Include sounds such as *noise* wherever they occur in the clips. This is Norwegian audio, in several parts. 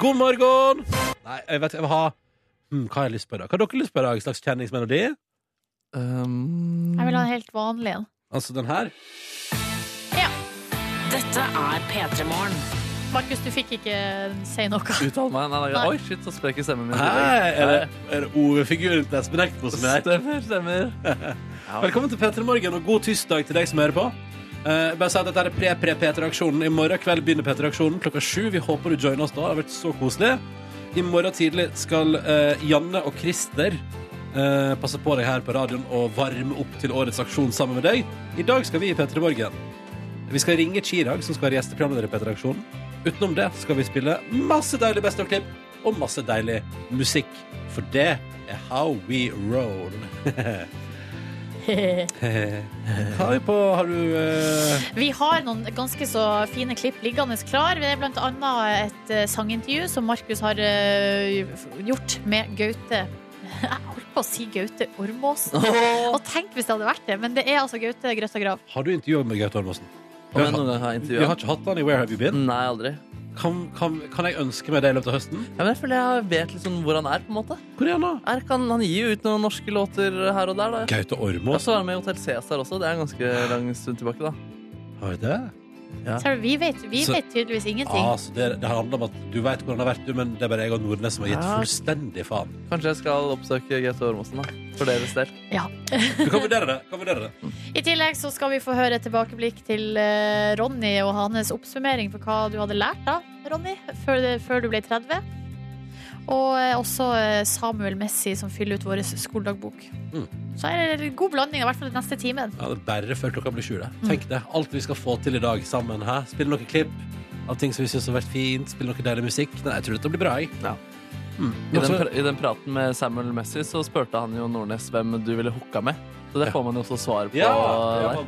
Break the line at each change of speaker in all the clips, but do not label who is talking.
God morgen! Nei, jeg vet jeg vil ha hmm, Hva har jeg lyst på i dag? Hva har dere lyst på i dag? En slags kjenningsmelodi?
Um,
Jeg vil ha en helt vanlig en.
Altså den her? Ja.
Dette er P3 Morgen.
Markus, du fikk ikke si noe.
Uttal meg. Nei, nei,
Nei.
oi, shit, så sprekker stemmen min.
Hei, er det, er det ordfiguren til Espen Eckbo som er her?
Stemmer, stemmer. *laughs*
Velkommen til P3 Morgen, og god tirsdag til deg som hører på. Eh, bare si at Dette er pre-pre-P3-aksjonen. I morgen kveld begynner P3-aksjonen klokka sju. Vi håper du joiner oss da. Det har vært så koselig. I morgen tidlig skal uh, Janne og Christer uh, passe på deg her på radioen og varme opp til årets aksjon sammen med deg. I dag skal vi i P3 Morgen. Vi skal ringe Chirag, som skal være gjesteprogramleder i P3-aksjonen. Utenom det skal vi spille masse deilig Best of-klipp og masse deilig musikk. For det er how we roll. *laughs* *laughs* Hva har vi på Har du eh,
Vi har noen ganske så fine klipp liggende klar. Det er blant annet et eh, sangintervju som Markus har eh, gjort med Gaute. *laughs* Jeg holdt på å si Gaute Ormåsen. *laughs* Og tenk hvis det hadde vært det, men det er altså Gaute Grøtta Grav.
Har du intervjua med Gaute Ormåsen?
Gang har
Vi har ikke hatt han i Where Have You Been?
Nei, aldri.
Kan, kan, kan jeg ønske meg det i løpet av høsten?
Ja, men jeg føler jeg vet sånn hvor han er, på en måte.
Hvor er han da?
Er, kan, han gir jo ut noen norske låter her og der, da.
Gaute
Og
Ormåsen?
så var han med i Hotell Cæsar også. Det er en ganske lang stund tilbake, da.
Har
Så vi vet, vi
Så-
vet tydeligvis ingenting.
Ah, så det, det handler om at du vet hvordan det har vært, du, men det er bare jeg og Nordnes som har gitt
Ja.
fullstendig faen.
Kanskje jeg skal oppsøke Gaute Ormåsen, da. For deres del.
Du kan vurdere det. Kan vurdere det.
I tillegg så skal vi få høre et tilbakeblikk til eh, Ronny og hans oppsummering for hva du hadde lært da, Ronny, før, før du ble 30. Og eh, også eh, Samuel Messi som fyller ut vår skoledagbok.
Mm.
Så er det en god blanding, i hvert fall den neste timen.
Ja, det er bare før klokka blir sju. det. Tenk det. Alt vi skal få til i dag sammen. Hæ? Spille noen klipp av ting som vi syns har vært fint. Spille noe deilig musikk. Nei, jeg tror dette blir bra. Jeg.
Ja.
Mm.
I den, I den praten med Samuel Messi så spurte han jo Nordnes hvem du ville hooka med. Så det
Ja.
får man jo også svar på
ja, ja.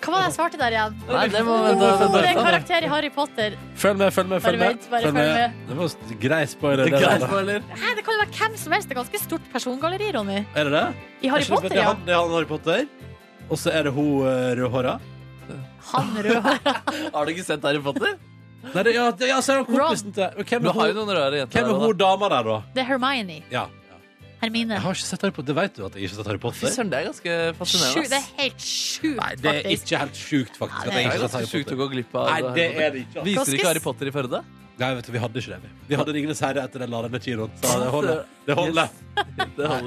Hva var det jeg svarte der igjen?
Nei, det må
Hvor-
vente,
er
vente, vente.
karakter i Harry Potter?
Følg med, følg med. Følg med.
vent, bare
Følg
med. med.
Det var en grei spoiler.
Det
grei
er spoiler.
Hæ, det kan jo være hvem som helst. Det er ganske stort persongalleri, Ronny.
Er det det?
I Harry
Er
Potter,
er
ja.
det er han Harry Potter. Og så er det hun uh, rødhåra.
Han rødhåra. *laughs*
Har du ikke sett Harry Potter?
Nei, det, ja, det, ja, så er det kompisen til Hvem er hun dama der, da?
Det er Hermione.
Ja.
Hermine.
Jeg har ikke sett Harry Potter. Det vet du at jeg ikke har sett Harry Potter?
søren, det er ganske
Sju,
fascinerende.
det
ass.
er helt sjukt,
Nei, det er
faktisk.
ikke helt sjukt, faktisk.
Ja,
at
det
jeg
Det
ikke
er
har sett
ganske
Harry
sjukt å
Potter.
gå glipp av
Nei, det er det ikke.
Viser ikke Harry Potter i Førde?
Nei, vet du, vi hadde ikke det. Vi Vi hadde Ringenes herre etter den ladende kinoen. Så det holder. *laughs* Det holder.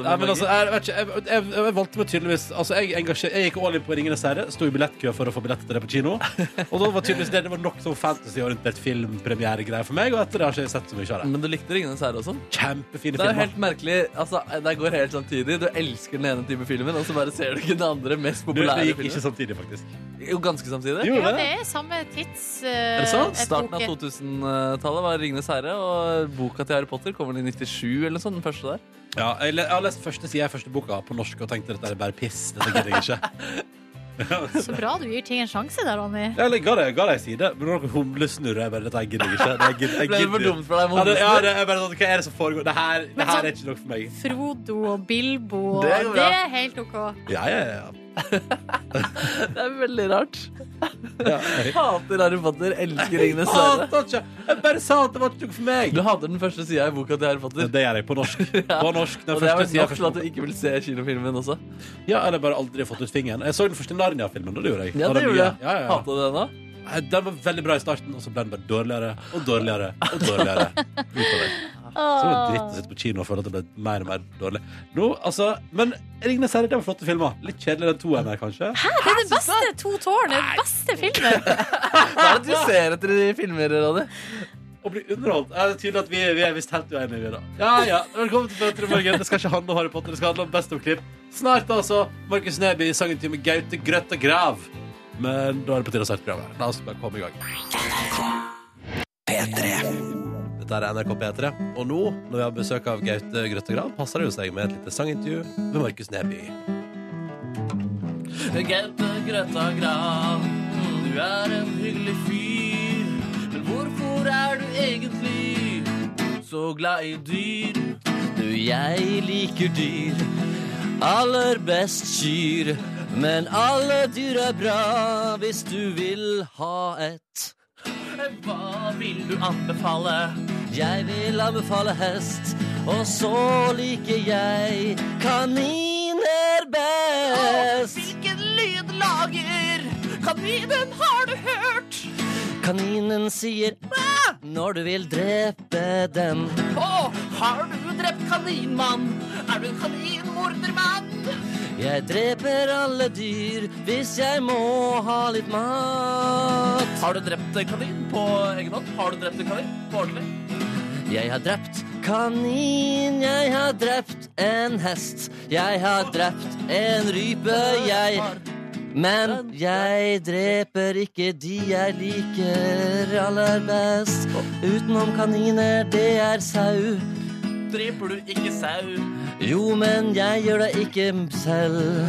Nei, men altså, jeg, ikke, jeg, jeg, jeg valgte meg tydeligvis Altså, jeg, engasjer, jeg gikk all in på Ringenes herre, sto i billettkø for å få billett til det på kino. Og da var tydeligvis det, det var nok sånn fantasy-orientert filmpremieregreier for meg, og etter det har ikke jeg sett så mye av det.
Men du likte Ringenes herre også?
Kjempefine
Det er jo helt merkelig. altså, Det går helt samtidig. Du elsker den ene type filmen, og så bare ser du ikke den andre mest
populære filmen det
populære
gikk ikke samtidig, faktisk.
Jo, ganske samtidig.
Gjorde
Ja,
det
er samme tids...
Er det sant?
Eh,
Starten av 2000-tallet. 80-tallet var 'Ringenes herre', og boka til Harry Potter kommer i 97 eller noe sånt. den første der.
Ja, jeg, jeg har lest første side i første boka på norsk og tenkte at dette er bare piss. Dette gidder jeg ikke. *laughs* *laughs*
Så bra du gir ting en sjanse der, Ronny.
Ja, eller ga det, ga det en side. Men noen humlesnurrer jeg bare Dette gidder jeg ikke. Det er, gidder, jeg
Ble for dumt for deg med
Ja, det, ja, det er bare sånn, Hva er det som foregår? Det her, det her
sånn
er ikke nok for meg.
Frodo og Bilbo,
det,
det er helt OK.
Ja, ja, ja.
Det er veldig rart.
ja jeg,
Hater Harry Potter, elsker Ringenes herre.
jeg bare sa at det var ikke noe for meg.
Du hater den første sida i boka til Harry Potter.
Det gjør jeg på norsk. *laughs* På norsk den
Og det er vel nok til at du ikke vil se kinofilmen også.
Ja, eller bare aldri fått ut fingeren. Jeg så den første Narnia-filmen. og Det gjorde jeg.
Ja, det gjorde jeg.
Ja, ja, ja.
Hater du den da?
Nei, Den var veldig bra i starten, og så ble den bare dårligere og dårligere. og dårligere *laughs* utover. Så var det dritt å sitte på kino og føle at det ble mer og mer dårlig. Nå, altså, Men Ringenes herre, det var flotte filmer. Litt kjedelig den toeren her, kanskje.
Hæ, Det er den beste To tårn, den beste filmen. *laughs*
Hva er det du ser etter i filmer, Ronny?
Å bli underholdt. Er Det er tydelig at vi, vi er visst helt uenige. vi da. Ja, ja. Velkommen til Petter i morgen. Det skal ikke handle om Harry Potter, det skal handle om Best of-klipp. Snart altså Markus Neby i sangen til med Gaute Grøtta Grav. Men da er det på tide å starte programmet. La oss bare komme i gang. Dette er NRK P3. Og nå, når vi har besøk av Gaute Grøtte Grav, passer det jo seg med et lite sangintervju med Markus Neby.
Gaute Grøtta Grav, du er en hyggelig fyr. Men hvorfor er du egentlig så glad i dyr? Du, jeg liker dyr. Aller best kyr. Men alle dyr er bra hvis du vil ha et.
hva vil du anbefale?
Jeg vil anbefale hest, og så liker jeg kaniner best.
Hvilken lyd lager kaninen, har du hørt?
Kaninen sier «Bæ!» når du vil drepe den.
Å, har du drept kaninmann? Er du en kaninmordermann?
Jeg dreper alle dyr hvis jeg må ha litt mat.
Har du drept en kanin på egen hånd? Har du drept en kanin på ordentlig?
Jeg har drept kanin, jeg har drept en hest, jeg har drept en rype, jeg Men jeg dreper ikke de jeg liker aller best. Utenom kaniner, det er sau
dreper du ikke sau.
Jo, men jeg gjør det ikke selv.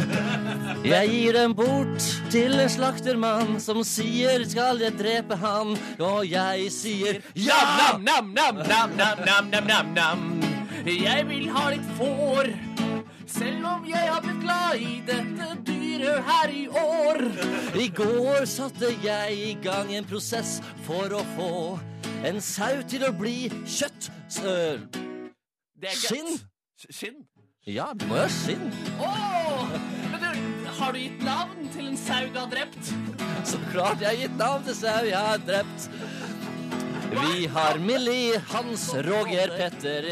Jeg gir dem bort til en slaktermann som sier 'skal jeg drepe han', og jeg sier ja!
Nam-nam-nam-nam-nam-nam-nam. Jeg vil ha litt får, selv om jeg har blitt glad i dette dyret her i år.
I går satte jeg i gang en prosess for å få en sau til å bli kjøtt...
Det er
Skinn?
Skinn?
ja, det må jo være skinn.
Åh! Men du, har du gitt navn til en sau du har drept?
Så klart jeg har gitt navn til sau jeg har drept. Vi har Millie, Hans, Roger, Petter,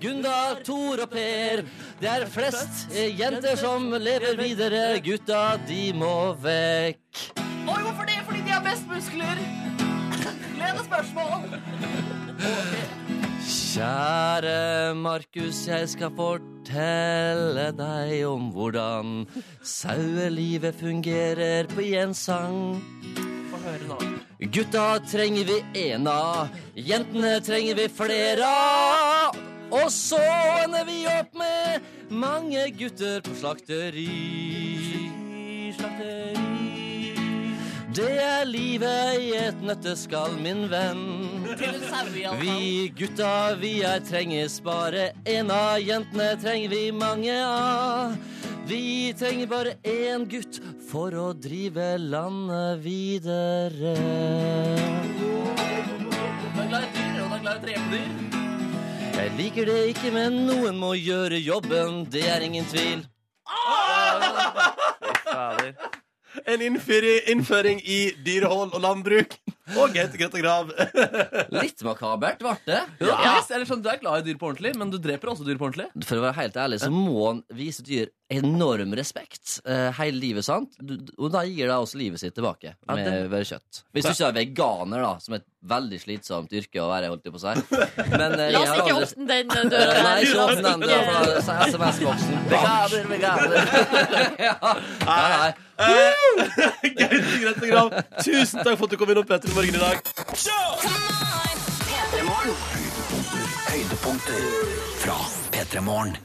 Gunda, Tor og Per. Det er flest eh, jenter som lever videre. Gutta, de må vekk.
Oi, hvorfor det? Fordi de har best muskler. Lene spørsmål. *laughs*
Kjære Markus, jeg skal fortelle deg om hvordan sauelivet fungerer på en sang.
Få høre nå.
Gutta trenger vi en av, jentene trenger vi flere av. Og så ender vi opp med mange gutter på slakteri.
Slakteri.
Det er livet i et nøtteskall, min venn.
Til en sau, i alle fall.
Vi gutta, vi er trenges bare en av. Jentene trenger vi mange av. Vi trenger bare én gutt for å drive landet videre.
Du er glad i dyr, og du er glad i å.
Jeg liker det ikke, men noen må gjøre jobben. Det er ingen tvil.
Fader.
En innføring i dyrehold og landbruk. Og Gaute Grøtta Grav. *laughs*
Litt makabert ble det.
Ja. Eller sånn, Du er glad i dyr på ordentlig, men du dreper også dyr på ordentlig.
For å være helt ærlig så må han vise dyr enorm respekt uh, hele livet. sant? Du, og da gir det også livet sitt tilbake
Ja,
med
det-
bare kjøtt. Hvis du ikke er veganer, da, som er et veldig slitsomt yrke å være, holdt jeg på å si. *laughs* Men eh,
La oss ikke
aldri-
åpne den
Eh,
døra.
Nei, ikke åpne den døra, er *laughs* SMS-boksen.
Veganer, veganer.
ja. Nei, nei.
Gaute Grøtta Grav, tusen takk for at du kom innom Petter Morgen i dag.
Høydepunkter fra P3 Morgen.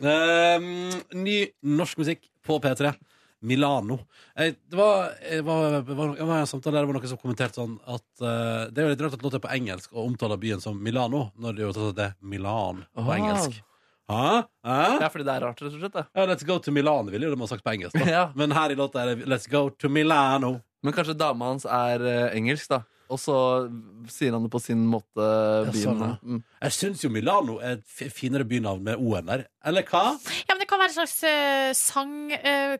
Ehm, ny norsk musikk på P3. Milano. Eh, det var, det var, det var, det var en samtale der det var noen som kommenterte sånn at eh, det er jo litt rart at låta er på engelsk og omtaler byen som Milano, når det jo tatt at det er Milan på
Ah.
engelsk. Hæ? Hæ?
Ja, fordi det er rart, rett og slett. det.
Ja, let's go to Milan, ville jo de ha sagt på engelsk. Da. *laughs*
Ja.
Men her i låta er det let's go to Milano.
Men kanskje dama hans er eh, engelsk, da. Og så sier han det på sin måte. byen.
sånn, ja.
mm.
Jeg syns jo Milano er et fi- finere bynavn med O-en der. Eller hva?
Ja, men Det kan være et slags eh, sang, eh,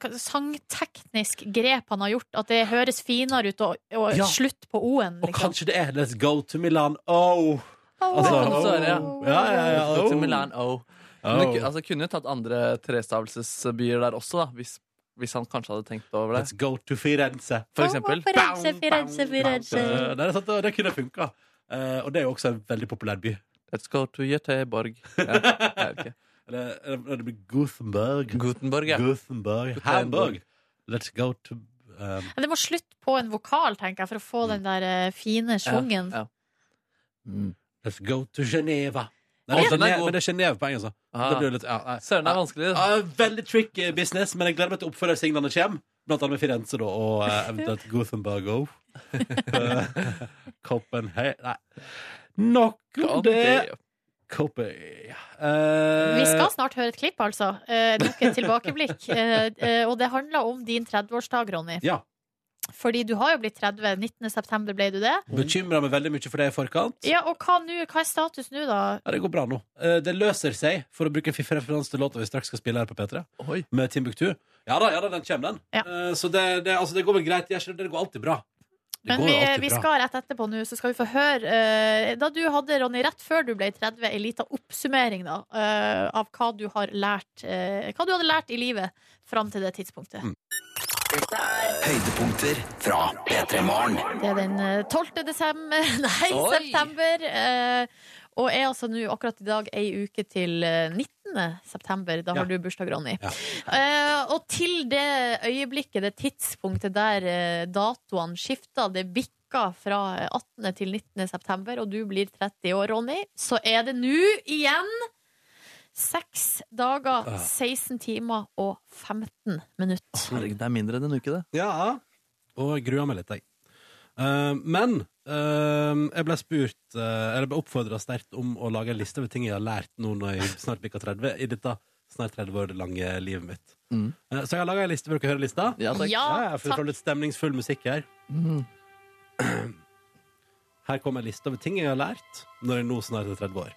sangteknisk grep han har gjort. At det høres finere ut og, og
Ja.
slutt på O-en.
Og
Liksom.
kanskje det er let's go to Milan. Oh.
Oh,
Altså,
kan det
oh.
være, ja.
Ja, ja, ja.
Til
Oh.
Milan, oh. Men det, ku- altså, kunne jo tatt andre trestavelsesbyer der også, da, hvis, hvis han kanskje hadde tenkt over det.
Let's go to Firenze.
For eksempel.
Firenze, Firenze, Firenze.
Eh, Det, er sant, det kunne funka. Uh, og det er jo også en veldig populær by.
Let's go to Göteborg. *laughs* Ja.
Eller, det blir Gothenburg.
Gutenberg, ja.
Gothenburg. Hamburg. Let's go to um,
Det må slutte på en vokal, tenker jeg, for å få den der fine fine Ja,
ja. Mm.
Let's go to Geneva. Nei,
den er
men det er Genève på engelsk.
Ah.
Det blir jo litt, ja, nei.
Søren, det er vanskelig.
Ja, veldig tricky business, men jeg gleder meg til oppfølgersignalene kommer. Blant annet med Firenze da, og eh, eventuelt *laughs* Gothenburg òg. Copenhagen *laughs* Nei. Nok om det. Copenhagen. Eh,
Vi skal snart høre et klipp, altså. Eh, nok et *laughs* tilbakeblikk. Eh, eh, og det handler om din 30-årsdag, Ronny.
Ja.
Fordi du har jo blitt 30. 19. september ble du det.
Bekymra meg veldig mye for det i forkant.
Ja, og hva nu, Hva er status nå, da?
Ja, det går bra nå. Eh, Det løser seg, for å bruke en fiffig referanse til låta vi straks skal spille her på P3,
Oi.
med Timbuktu. Ja da, ja da, den kommer, den.
Ja.
Eh, Så det, det, altså, det går vel greit. Jeg skjønner, Det går alltid bra. Det
Men vi, vi skal rett etterpå nå, så skal vi få høre uh, Da du hadde, Ronny, rett før du ble 30, en liten oppsummering da, uh, av hva du har lært uh, Hva du hadde lært i livet fram til det tidspunktet.
Mm.
Høydepunkter fra P3 Morgen.
Det er den eh, 12. desember *laughs* Nei,
Oi.
september. eh, og er altså nå akkurat i dag ei uke til eh, 19. september. Da
Ja.
har du bursdag, Ronny.
Ja.
Eh, og til det øyeblikket, det tidspunktet der eh, datoene skifta, det bikka fra 18. til 19. september, og du blir 30 år, Ronny, så er det nå igjen seks dager,
Ah.
16 timer og 15 minutter.
Herregud, det er mindre enn en uke, det.
Ja, og jeg gruer meg litt, jeg. Eh, men eh, jeg ble spurt eh, Eller ble oppfordra sterkt om å lage en liste over ting jeg har lært nå når jeg snart bikker 30, i dette snart 30 år lange livet mitt.
Mm.
Eh, så jeg har laga en liste. Vil dere høre lista?
Ja, takk.
Ja,
Ja, jeg får
takk.
litt stemningsfull musikk her.
Mm. *clears throat*
Her kommer en liste over ting jeg har lært når jeg nå snart er 30 år.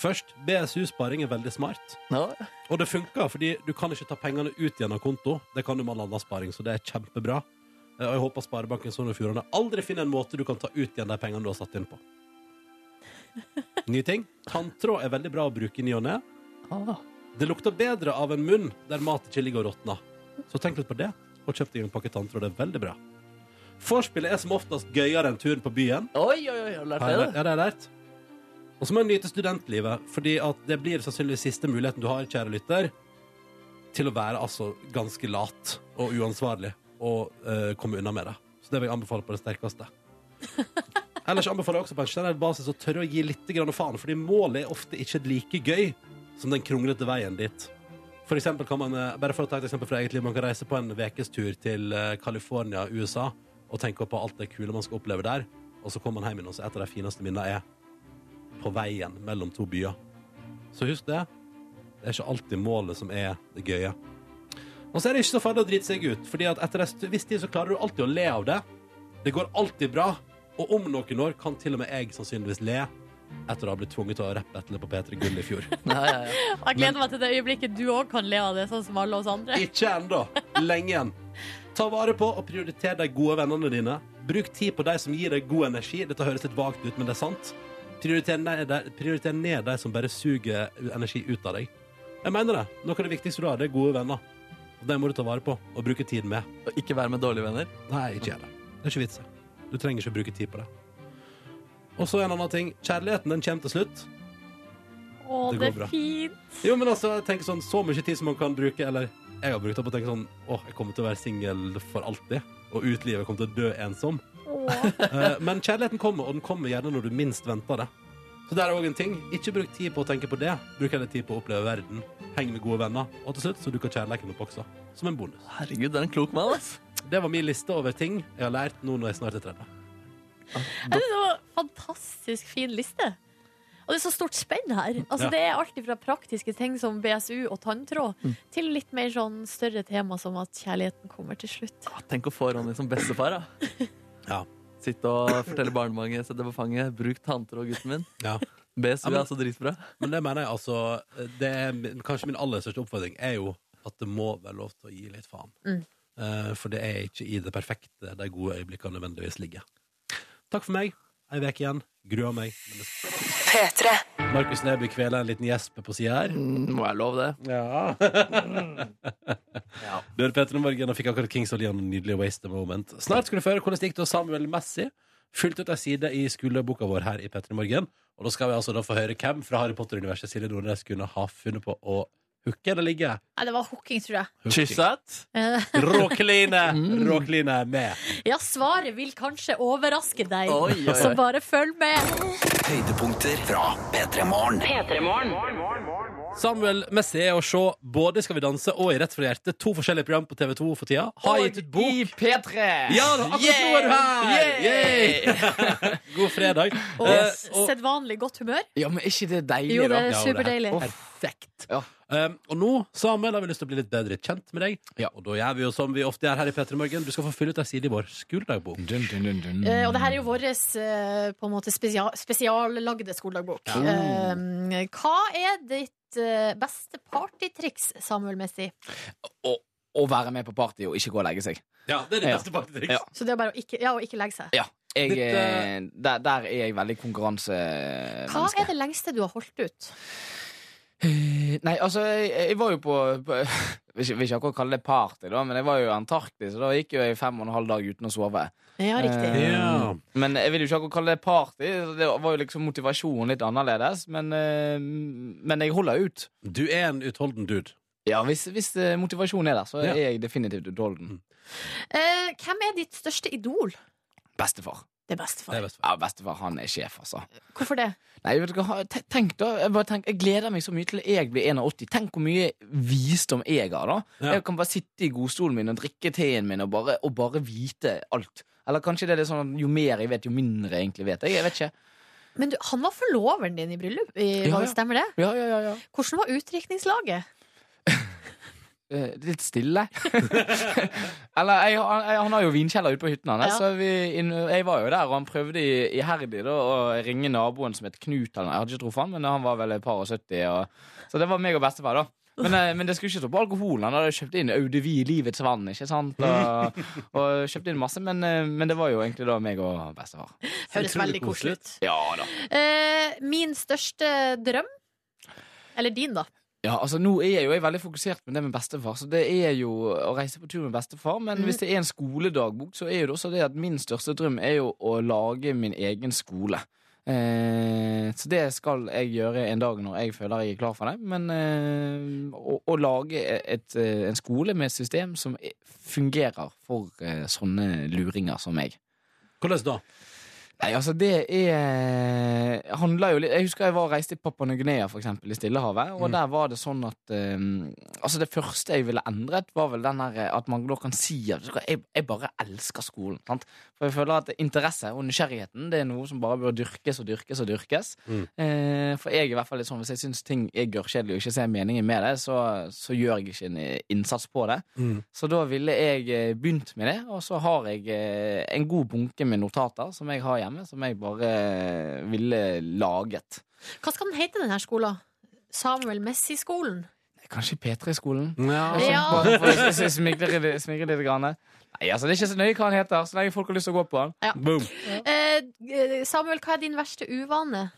Først, BSU-sparing er veldig smart.
Ja.
Og det funker, fordi du kan ikke ta pengene ut igjen av konto. Det kan du med all annen sparing, så det er kjempebra. Eh, Og jeg håper Sparebanken Sogn og Fjordane aldri finner en måte du kan ta ut igjen de pengene du har satt inn på. *laughs* Ny ting. Tanntråd er veldig bra å bruke i ny og ne.
Ah.
Det lukter bedre av en munn der mat ikke ligger og råtner. Så tenk litt på det, og kjøp deg en pakke tanntråd. Det er veldig bra. Vorspielet er som oftest gøyere enn turen på byen.
Oi, oi, oi, har du lært det?
Ja, det har jeg lært. Og så må en nyte studentlivet, fordi at det blir sannsynligvis siste muligheten du har, kjære lytter, til å være altså ganske lat og uansvarlig og eh, komme unna med det. Så det vil jeg anbefale på det sterkeste. *laughs* Ellers anbefaler jeg også på en generell basis å tørre å gi litt grann faen, fordi målet er ofte ikke like gøy som den kronglete veien dit. For eksempel kan man, eh, bare for å ta et eksempel fra eget liv, man kan reise på en vekestur til eh, California, USA, og tenke på alt det kule man skal oppleve der, og så kommer man hjem igjen, og så et av de fineste minnene er på veien mellom to byer. Så husk det. Det er ikke alltid målet som er det gøye. Og så er det ikke så farlig å drite seg ut, Fordi at etter en viss tid så klarer du alltid å le av det. Det går alltid bra. Og om noen år kan til og med jeg sannsynligvis le etter å ha blitt tvunget til å rappe etter det på P3 Gull i fjor. *laughs*
Ja, ja, ja.
Jeg gleder meg til det øyeblikket du òg kan le av det, sånn som alle oss andre.
Ikke ennå. Lenge igjen. Ta vare på og prioriter de gode vennene dine. Bruk tid på de som gir deg god energi. Dette høres litt vagt ut, men det er sant. Prioriter ned, de, prioriter ned de som bare suger energi ut av deg. Jeg mener det. Noe av det viktigste du har, det er gode venner. Og Det må du ta vare på og bruke tid med.
Og ikke være med dårlige venner.
Nei, ikke gjør det. Det er ikke vits i. Du trenger ikke å bruke tid på det. Og så en annen ting. Kjærligheten den kommer til slutt.
Å,
Det
det
er bra.
fint.
Jo, men altså, jeg tenker sånn, Så mye tid som man kan bruke Eller jeg har brukt det på å tenke sånn Åh, jeg kommer til å være singel for alltid Og ut livet, kommer til å dø ensom Men kjærligheten kommer, og den kommer gjerne når du minst venter det Så det er også en ting Ikke bruk tid på å tenke på det Bruk heller tid på å oppleve verden Heng med gode venner Og til slutt så dukker kjærligheten opp også Som en bonus
Herregud, det er en klok mann, ass.
Det var min liste over ting jeg har lært nå når jeg snart er 30
Det var så fantastisk fin liste. Og det er så stort spenn her. Altså,
Ja.
Det er alt fra praktiske ting som BSU og tanntråd,
Mm.
til litt mer sånn større tema som at kjærligheten kommer til slutt.
Ah, Tenk å få Ronny som bestefar, da. *laughs*
Ja.
Sitte og fortelle barnemange, sette på fanget. Bruk tanter og gutten min.
Ja
BSU er altså dritbra.
Men det mener jeg altså det er, Kanskje min aller største oppfordring er jo at det må være lov til å gi litt faen.
Mm.
Eh, for det er ikke i det perfekte de gode øyeblikkene nødvendigvis ligger. Takk for meg. Ei uke igjen. Gruer meg. Men det... Markus Neby kveler en liten gjesp på sida her.
Mm, må jeg love det?
Ja. *laughs* Du hører Petter morgen og fikk akkurat Kings of Leon, nydelig Waste a Moment. Snart skal du høre hvordan det gikk til Samuel Messi. Fylt ut ei side i skoleboka vår her i Petter morgen. Og da skal vi altså da få høre hvem fra Harry Potter-universet Silje Nordnes kunne ha funnet på å hooke eller ligge.
Nei, det var hooking, tror jeg. Kysset. *laughs*
Råkline! *laughs* Råkline er med.
Ja, svaret vil kanskje overraske deg,
Oi, oi, oi.
så bare følg med.
Høydepunkter fra P3 Morgen.
Samuel Messi er å se både Skal vi danse og I Rett fra hjertet. To forskjellige program på TV2 for tida. Har gitt ut bok.
P3!
Ja, akkurat nå er du her! Yay! *laughs* God fredag.
Og
uh, og
sedvanlig godt humør.
Ja, men er ikke det deilig,
Jo, det
da?
Jo,
Ja, det er
superdeilig.
Perfekt.
Ja.
Um, og nå, Samuel, har vi lyst til å bli litt bedre kjent med deg.
Ja.
Og da gjør vi jo som vi ofte gjør her i P3 Morgen. Du skal få fylle ut ei side i vår skoledagbok.
Dun, dun, dun, dun.
Eh, og det her er jo vår uh, på en måte spesial, spesiallagde skoledagbok. Uh, hva er ditt eh, beste partytriks, Samuel Messi?
Å, å være med på party og ikke gå og legge seg.
Ja, det er ditt
Ja.
beste partytriks.
Ja.
Så det er bare å ikke, ja, å ikke legge seg.
Ja. Jeg,
Ditt,
der, der er jeg veldig
Hva er det lengste du har holdt ut?
Eh, Nei, altså, jeg, jeg var jo på, på Vil ikke, vil ikke akkurat kalle det party, da, men jeg var jo i Antarktis, og da gikk jo jeg fem og en halv dag uten å sove.
Ja, riktig.
Eh,
Ja.
Men jeg vil jo ikke akkurat kalle det party. Det var jo liksom motivasjonen litt annerledes. Men, eh, men jeg holder ut.
Du er en utholden dude.
Ja, hvis, hvis eh, motivasjonen er der, så
Ja.
er jeg definitivt utholden.
Eh, hvem er ditt største idol?
Bestefar.
Det er bestefar.
Det er bestefar.
Ja, bestefar han er sjef, altså.
Hvorfor det?
Nei, vet du hva, tenk da jeg, bare tenk, jeg gleder meg så mye til jeg blir 81. Tenk hvor mye visdom jeg har, da.
Ja.
Jeg kan bare sitte i godstolen min og drikke teen min og bare, og bare vite alt. Eller kanskje det er sånn at jo mer jeg vet, jo mindre jeg egentlig vet. Jeg, jeg vet ikke.
Men du, han var forloveren din i bryllup, i,
Ja, ja.
stemmer det?
Ja, ja, ja, ja.
Hvordan var utdrikningslaget?
Eh, litt stille. *laughs* Eller jeg, han, jeg, han har jo vinkjeller ute på hytten hans.
Ja.
Så vi, jeg var jo der, og han prøvde i- iherdig da, å ringe naboen som het Knut. Eller, jeg hadde ikke truffet han, men han var vel et par og 70. Og, så det var meg og bestefar, da. Men, eh, men det skulle ikke stå på alkoholen. Han hadde kjøpt inn Eudevie Livets vann. ikke sant? Og, *laughs* og kjøpt inn masse, men, eh, men det var jo egentlig da meg og bestefar.
Høres veldig koselig ut.
Ja da.
Eh, min største drøm? Eller din, da?
Ja, altså Nå er jeg jo jeg er veldig fokusert med det med bestefar, så det er jo å reise på tur med bestefar. Men
mm.
hvis det er en skoledagbok, så er jo det også det at min største drøm er jo å lage min egen skole. Eh, så det skal jeg gjøre en dag når jeg føler jeg er klar for det. Men eh, å, å lage et, eh, en skole med et system som er- fungerer for eh, sånne luringer som meg.
Hvordan da?
Nei, altså det er handler jo litt Jeg husker jeg var og reiste i Papua Ny-Guinea, for eksempel, i Stillehavet. Og der var det sånn at um, Altså Det første jeg ville endret, var vel den der at man da kan si at jeg, jeg bare elsker skolen. Sant? For jeg føler at interesse og nysgjerrigheten Det er noe som bare bør dyrkes og dyrkes og dyrkes.
Mm.
Eh, for jeg er i hvert fall litt sånn hvis jeg syns ting er gørrkjedelig og ikke ser meningen med det, så, så gjør jeg ikke en eh, innsats på det.
Mm.
Så da ville jeg eh, begynt med det, og så har jeg eh, en god bunke med notater som jeg har hjemme, som jeg bare eh, ville laget.
Hva skal den hete, denne skolen? Samuel Messi-skolen?
Kanskje P3-skolen?
Ja.
Altså,
Ja.
Bare for å s- s- smigre litt- litt. Grann. Nei, altså, det er ikke så nøye hva han heter, så lenge folk har lyst til å gå på han.
Boom.
Eh, eh, Samuel, hva er din verste uvane?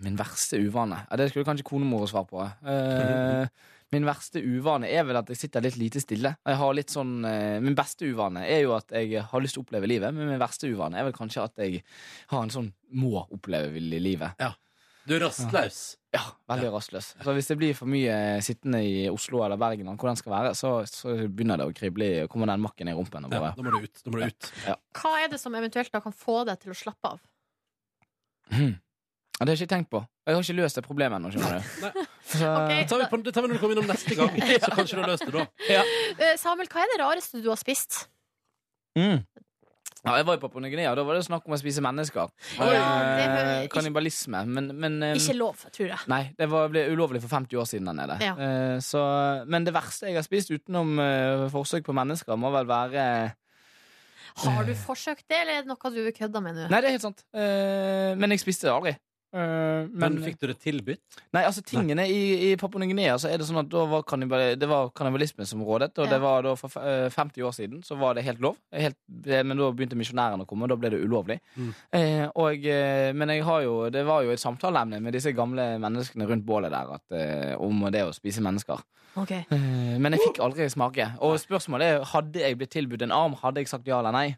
Min verste uvane? Ja, det skulle kanskje konemor svare på. Eh, *laughs* min verste uvane er vel at jeg sitter litt lite stille. Jeg har litt sånn, eh, min beste uvane er jo at jeg har lyst til å oppleve livet, men min verste uvane er vel kanskje at jeg har en sånn må oppleve livet. Ja.
Du er rastløs.
Ja, veldig rastløs. Så hvis det blir for mye sittende i Oslo eller Bergen, hvor den skal være, så, så begynner det å krible, i kommer den makken i rumpen. Og
Ja, da må du ut. Da må du ut.
Hva er det som eventuelt da kan få deg til å slappe av?
Hmm. Ja, det har jeg ikke tenkt på. Jeg har ikke løst det problemet ennå. Skjønner Så,
Ok.
Det tar vi, på, det tar vi når du kommer innom neste gang. *laughs* Så kanskje du har løst det da. *laughs*
Ja. Samuel, hva er det rareste du har spist?
Mm. Ja, jeg var jo på Papua Ny-Guinea, da var det snakk om å spise mennesker.
Ja, det
Eh, Kannibalisme. Men, men eh,
Ikke lov, tror jeg.
Nei, det var, ble ulovlig for 50 år siden der nede.
Ja.
Eh, så, men det verste jeg har spist utenom eh, forsøk på mennesker, må vel være
Har du forsøkt det, eller er det noe du kødder med nå?
Nei, det er helt sant. Eh, men jeg spiste det aldri. Eh,
Men fikk du det tilbudt?
Nei, altså tingene i, i Papua Ny-Guinea så er det sånn at da var kannibal, det var kannibalisme som rådet. Og
Ja.
det var da for eh, 50 år siden så var det helt lov. Helt, men da begynte misjonærene å komme, og da ble det ulovlig.
Mm.
Eh, og, eh, men jeg har jo, det var jo et samtaleemne med disse gamle menneskene rundt bålet der at, eh, om det å spise mennesker.
Okay.
Eh, men jeg fikk aldri smake. Og spørsmålet er hadde jeg blitt tilbudt en arm, hadde jeg sagt ja eller nei.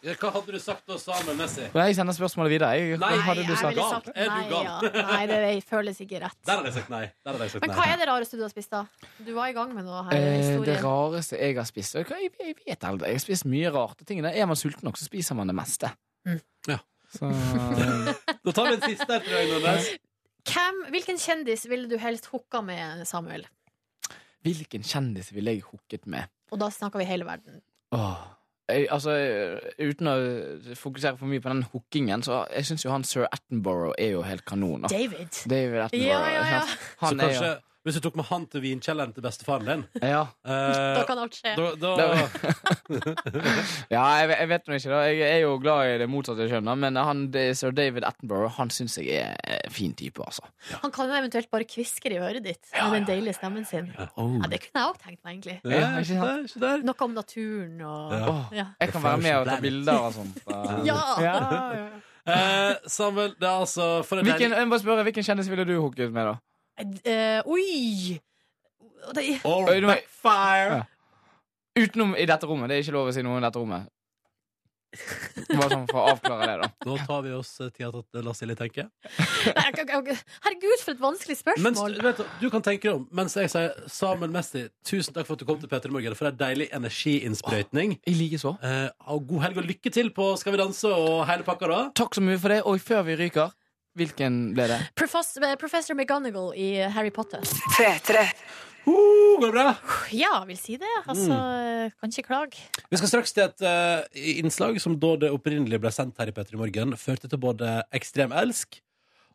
Ja, hva hadde du sagt da, Samuel Messi?
Og jeg sender spørsmålet videre. Jeg,
Nei,
hva hadde du
jeg
sagt?
ville
sagt
sagt
Er du
nei,
gal?
ja. *laughs* Nei, det føles ikke rett.
Der hadde jeg sagt nei. Der hadde jeg sagt
Men
nei.
hva er det rareste du har spist, da? Du var i gang med noe her.
Eh, det rareste jeg har spist Jeg, Jeg, jeg vet aldri. Jeg har spist mye rarte ting. Er man sulten nok, så spiser man det meste.
Mm.
Ja.
Så, *laughs*
Da tar vi en siste her, tror jeg. Nordnes.
Hvem, hvilken kjendis ville du helst hooka med, Samuel?
hvilken kjendis ville jeg hooket med?
Og da snakker vi hele verden.
Åh. Jeg, altså, uten å fokusere for mye på den hookingen, så jeg syns jo han sir Attenborough er jo helt kanon. Da.
David.
David Attenborough.
Ja, ja, ja.
Han
Så
er
kanskje hvis du tok med han til vinkjelleren til bestefaren din
Ja,
eh,
Da kan alt skje.
da, da, *laughs*
ja jeg, vet- jeg vet nå ikke, da. Jeg er jo glad i det motsatte kjønnet, men han, det, sir David Attenborough Han syns jeg er en fin type, altså.
Han kan jo eventuelt bare kviskre i øret ditt med den deilige stemmen sin.
Oh.
Ja, Det kunne jeg òg tenkt meg, egentlig.
Ja, ikke der, ikke der.
Noe om naturen og
Ja.
Åh,
Ja.
jeg kan være med og ta bilder og sånt. da.
Ja! *laughs*
Ja, ja.
Eh, Samuel, det er altså for en
Hvilken,
deilig-
jeg må bare spørre, hvilken kjendis ville du hooket med, da?
Eh, oi! Det,
All backfire.
Ja. Utenom i dette rommet. Det er ikke lov å si noe i dette rommet. Bare sånn for å avklare det, da. *laughs*
Nå tar vi oss eh, tida til at la Silje tenke.
Herregud, for et vanskelig
Mens,
spørsmål!
vet du, du kan tenke deg om Mens jeg sier Samuel Messi, tusen takk for at du kom til Peter Morgen for en deilig energiinnsprøytning.
I likeså.
Eh, og god helg og lykke til på Skal vi danse og hele pakka, da.
Takk så mye for det. Og før vi ryker, hvilken ble det?
Professor, eh, Professor McGonagall i Harry Potter.
Uh, går det bra?
Ja, vil si det. Altså,
Mm.
kan ikke klage.
Vi skal straks til et uh, innslag som da det opprinnelig ble sendt her i Peter Morgen, førte til både ekstrem elsk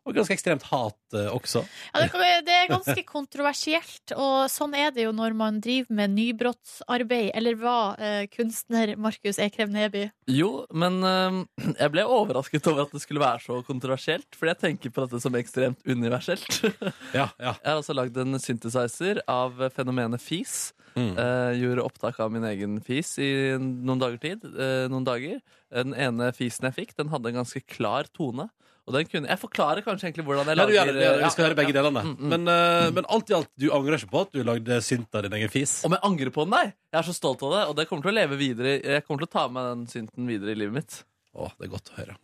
og ganske ekstremt hat eh, også.
Ja, det, kan- det er ganske kontroversielt, og sånn er det jo når man driver med nybrottsarbeid. Eller hva, eh, kunstner Markus Ekrem Neby?
Jo, men eh, jeg ble overrasket over at det skulle være så kontroversielt. Fordi jeg tenker på dette som ekstremt universelt. *laughs*
Ja, ja.
Jeg har altså lagd en synthesizer av fenomenet fis.
Mm.
Eh, gjorde opptak av min egen fis i noen dager tid. Eh, noen dager. Den ene fisen jeg fikk, den hadde en ganske klar tone. Og den kunne, Jeg forklarer kanskje egentlig hvordan jeg lager
ja, det. Vi skal høre begge delene.
Mm, mm.
Men, eh, men alt i alt, du angrer ikke på at du lagde synt av din egen fis?
Om jeg angrer på den? Nei. Jeg er så stolt av det, og det kommer til å leve videre. Jeg kommer til å ta med den synten videre i livet mitt.
Å, det er godt å høre.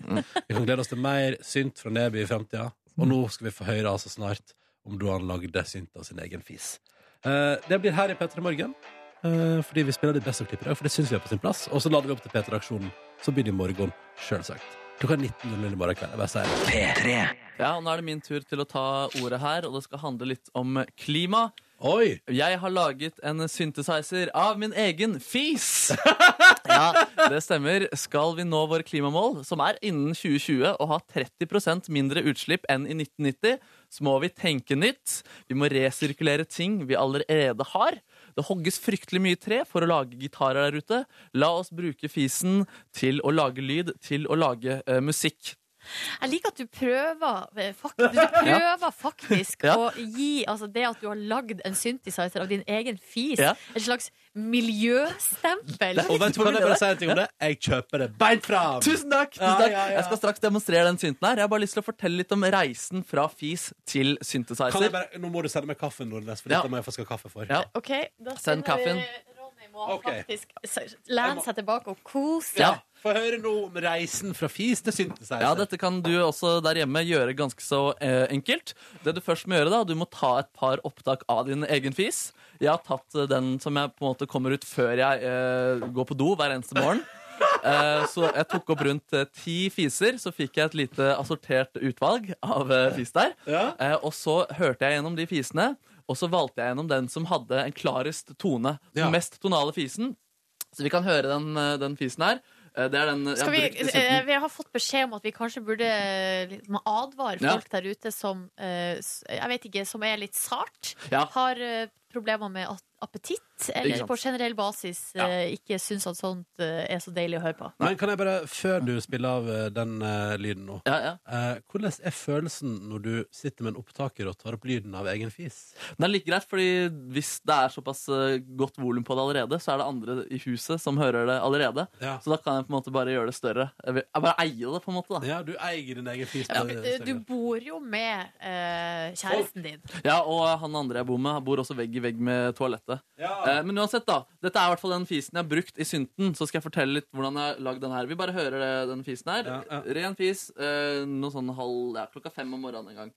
Vi kan glede oss til mer synt fra Neby i framtida. Og nå skal vi få høre altså snart om da han lagde synt av sin egen fis. Uh, det blir her i P3 Morgen. uh, fordi vi spiller de beste of-klipp i dag, for det syns vi er på sin plass. Og så lader vi opp til P3-aksjonen, som begynner i morgen, sjølsagt. Klokka 19.00 i morgen kveld. Jeg bare sier det.
P3.
Ja, og Nå er det min tur til å ta ordet her, og det skal handle litt om klima.
Oi!
Jeg har laget en synthesizer av min egen fis! *laughs* Ja, det stemmer. Skal vi nå våre klimamål, som er innen 2020, og ha 30% mindre utslipp enn i 1990, så må vi tenke nytt. Vi må resirkulere ting vi allerede har. Det hogges fryktelig mye tre for å lage gitarer der ute. La oss bruke fisen til å lage lyd, til å lage uh, musikk.
Jeg liker at du prøver, eh, du prøver faktisk
Ja.
å gi altså det at du har lagd en synthesizer av din egen fis,
Ja.
et slags miljøstempel.
Og vet du hva, kan jeg bare si en ting om det? Jeg kjøper det beint fram!
Tusen takk! Tusen takk.
ja, ja.
Jeg skal straks demonstrere den synten her. Jeg har bare lyst til å fortelle litt om reisen fra fis til
Kan
synthesizer.
jeg bare, nå må du sende meg kaffen, Nordnes, for
Ja.
dette må jeg få skal kaffe for.
Ja.
Ok, da
Send kaffen.
vi- Ronny må
okay.
faktisk lene seg tilbake og kose
Ja. Få høre noe om reisen fra fis til synthesizer.
Ja, dette kan du også der hjemme gjøre ganske så eh, enkelt. Det du først må gjøre, da, du må ta et par opptak av din egen fis. Jeg har tatt eh, den som jeg på en måte kommer ut før jeg eh, går på do hver eneste morgen. *laughs* Eh, så jeg tok opp rundt eh, ti fiser, så fikk jeg et lite assortert utvalg av eh, fis der.
Ja.
Eh, og så hørte jeg gjennom de fisene, og så valgte jeg gjennom den som hadde en klarest tone. Den
Ja.
mest tonale fisen. Så vi kan høre den, eh, den fisen her. Eh, Det er den jeg har
vi,
brukt
eh, vi har fått beskjed om at vi kanskje burde liksom advare
Ja.
folk der ute som eh, s- Jeg vet ikke, som er litt sart.
Ja.
Har eh, problemer med at- appetitt, eller
sant.
på generell basis ja. ikke syns at sånt eh, er så deilig å høre på.
Men kan jeg bare, før du spiller av eh, den uh, lyden nå
Ja, ja.
Uh, Hvordan er følelsen når du sitter med en opptaker og tar opp lyden av egen fis?
Det er like greit, fordi hvis det er såpass eh, godt volum på det allerede, så er det andre i huset som hører det allerede.
Ja.
Så da kan jeg på en måte bare gjøre det større. Jeg, vil, jeg bare eier det, på en måte. da
Ja, du eier din egen fis.
Eh, du bor jo med uh, kjæresten din.
Ja, Og han andre jeg bor med, bor også vegg i vegg med toalettet.
Ja.
Eh, men uansett, da. Dette er i hvert fall den fisen jeg har brukt i synten. Så skal jeg fortelle litt hvordan jeg har lagd den her. Vi bare hører det, den fisen her. Ren fis. Eh, noe sånn halv ja, klokka fem om morgenen en gang.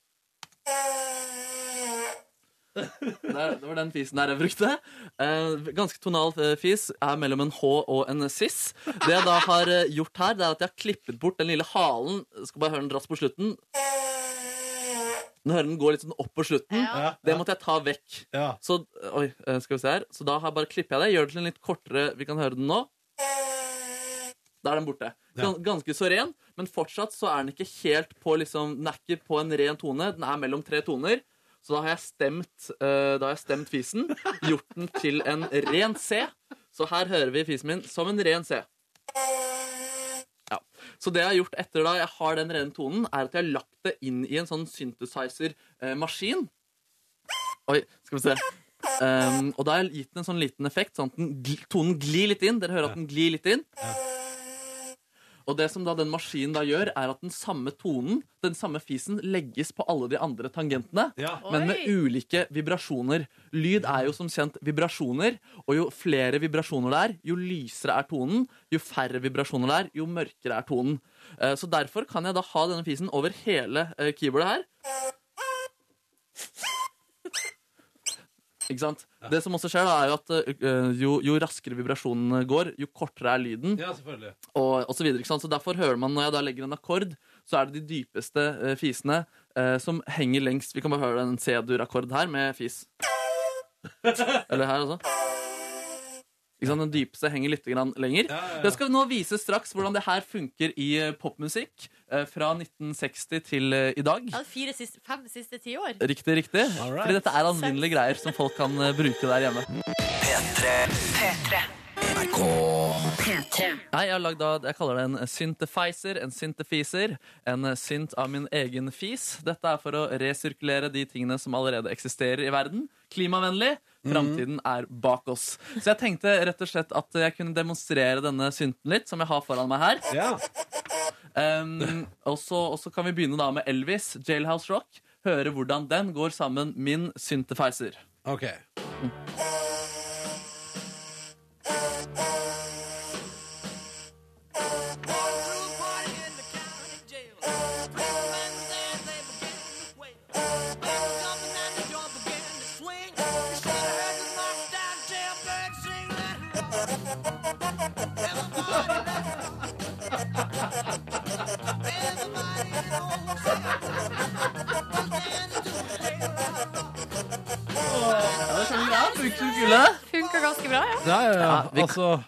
Der, det var den fisen der jeg brukte. Eh, ganske tonal eh, fis. Er mellom en H og en sis. Det jeg da har eh, gjort her, det er at jeg har klippet bort den lille halen. Skal bare høre den raskt på slutten. Nå hører den gå litt sånn opp på slutten.
Ja.
Det måtte jeg ta vekk.
Ja.
Så, oi, eh, skal vi se her. Så da har jeg bare klipper jeg det. Gjør det til en litt kortere Vi kan høre den nå. Da er den borte. Ganske så ren, men fortsatt så er den ikke helt på liksom, Den er ikke på en ren tone. Den er mellom tre toner. Så da har jeg stemt, uh, da har jeg stemt fisen, gjort den til en ren C. Så her hører vi fisen min som en ren C. Ja. Så det jeg har gjort etter da jeg har den rene tonen, er at jeg har lagt det inn i en sånn synthesizer-maskin. Oi, skal vi se. Um, og da har jeg gitt den en sånn liten effekt, sånn at gl tonen glir litt inn. Dere hører at den glir litt inn. Og det som da den maskinen da gjør, er at den samme tonen, den samme fisen, legges på alle de andre tangentene,
Ja.
men med ulike vibrasjoner. Lyd er jo som kjent vibrasjoner, og jo flere vibrasjoner det er, jo lysere er tonen. Jo færre vibrasjoner det er, jo mørkere er tonen. Eh, Så derfor kan jeg da ha denne fisen over hele eh, keyboardet her. Ikke sant? Det som også skjer, da er jo at uh, jo, jo raskere vibrasjonene går, jo kortere er lyden
ja, selvfølgelig.
og, og så videre, ikke sant? Så derfor hører man når jeg da legger en akkord, så er det de dypeste uh, fisene uh, som henger lengst. Vi kan bare høre en C-dur-akkord her med fis. *laughs* Eller her også. Ikke sant? Den dypeste henger litt grann lenger.
Ja, ja, ja.
Jeg skal nå vise straks hvordan det her funker i eh, popmusikk eh, fra 1960 til eh, i dag.
Ja, fire siste, fem siste ti år.
Riktig, riktig.
All right.
Fordi dette er alminnelige greier som folk kan bruke der hjemme.
P3. NRK
P3.
Nei, jeg har lagd da, jeg kaller det en syntefiser, en syntefiser, en synt av min egen fis. Dette er for å resirkulere de tingene som allerede eksisterer i verden. Klimavennlig. Framtiden er bak oss. Så jeg tenkte rett og slett at jeg kunne demonstrere denne synten litt, som jeg har foran meg her.
Ja.
Um, og, så, og så kan vi begynne da med Elvis, Jailhouse Rock. Høre hvordan den går sammen min syntefizer.
OK.
Ja, det. Funker.
Funka ganske bra, ja.
Ja, ja, ja.
Ja, vi-
Altså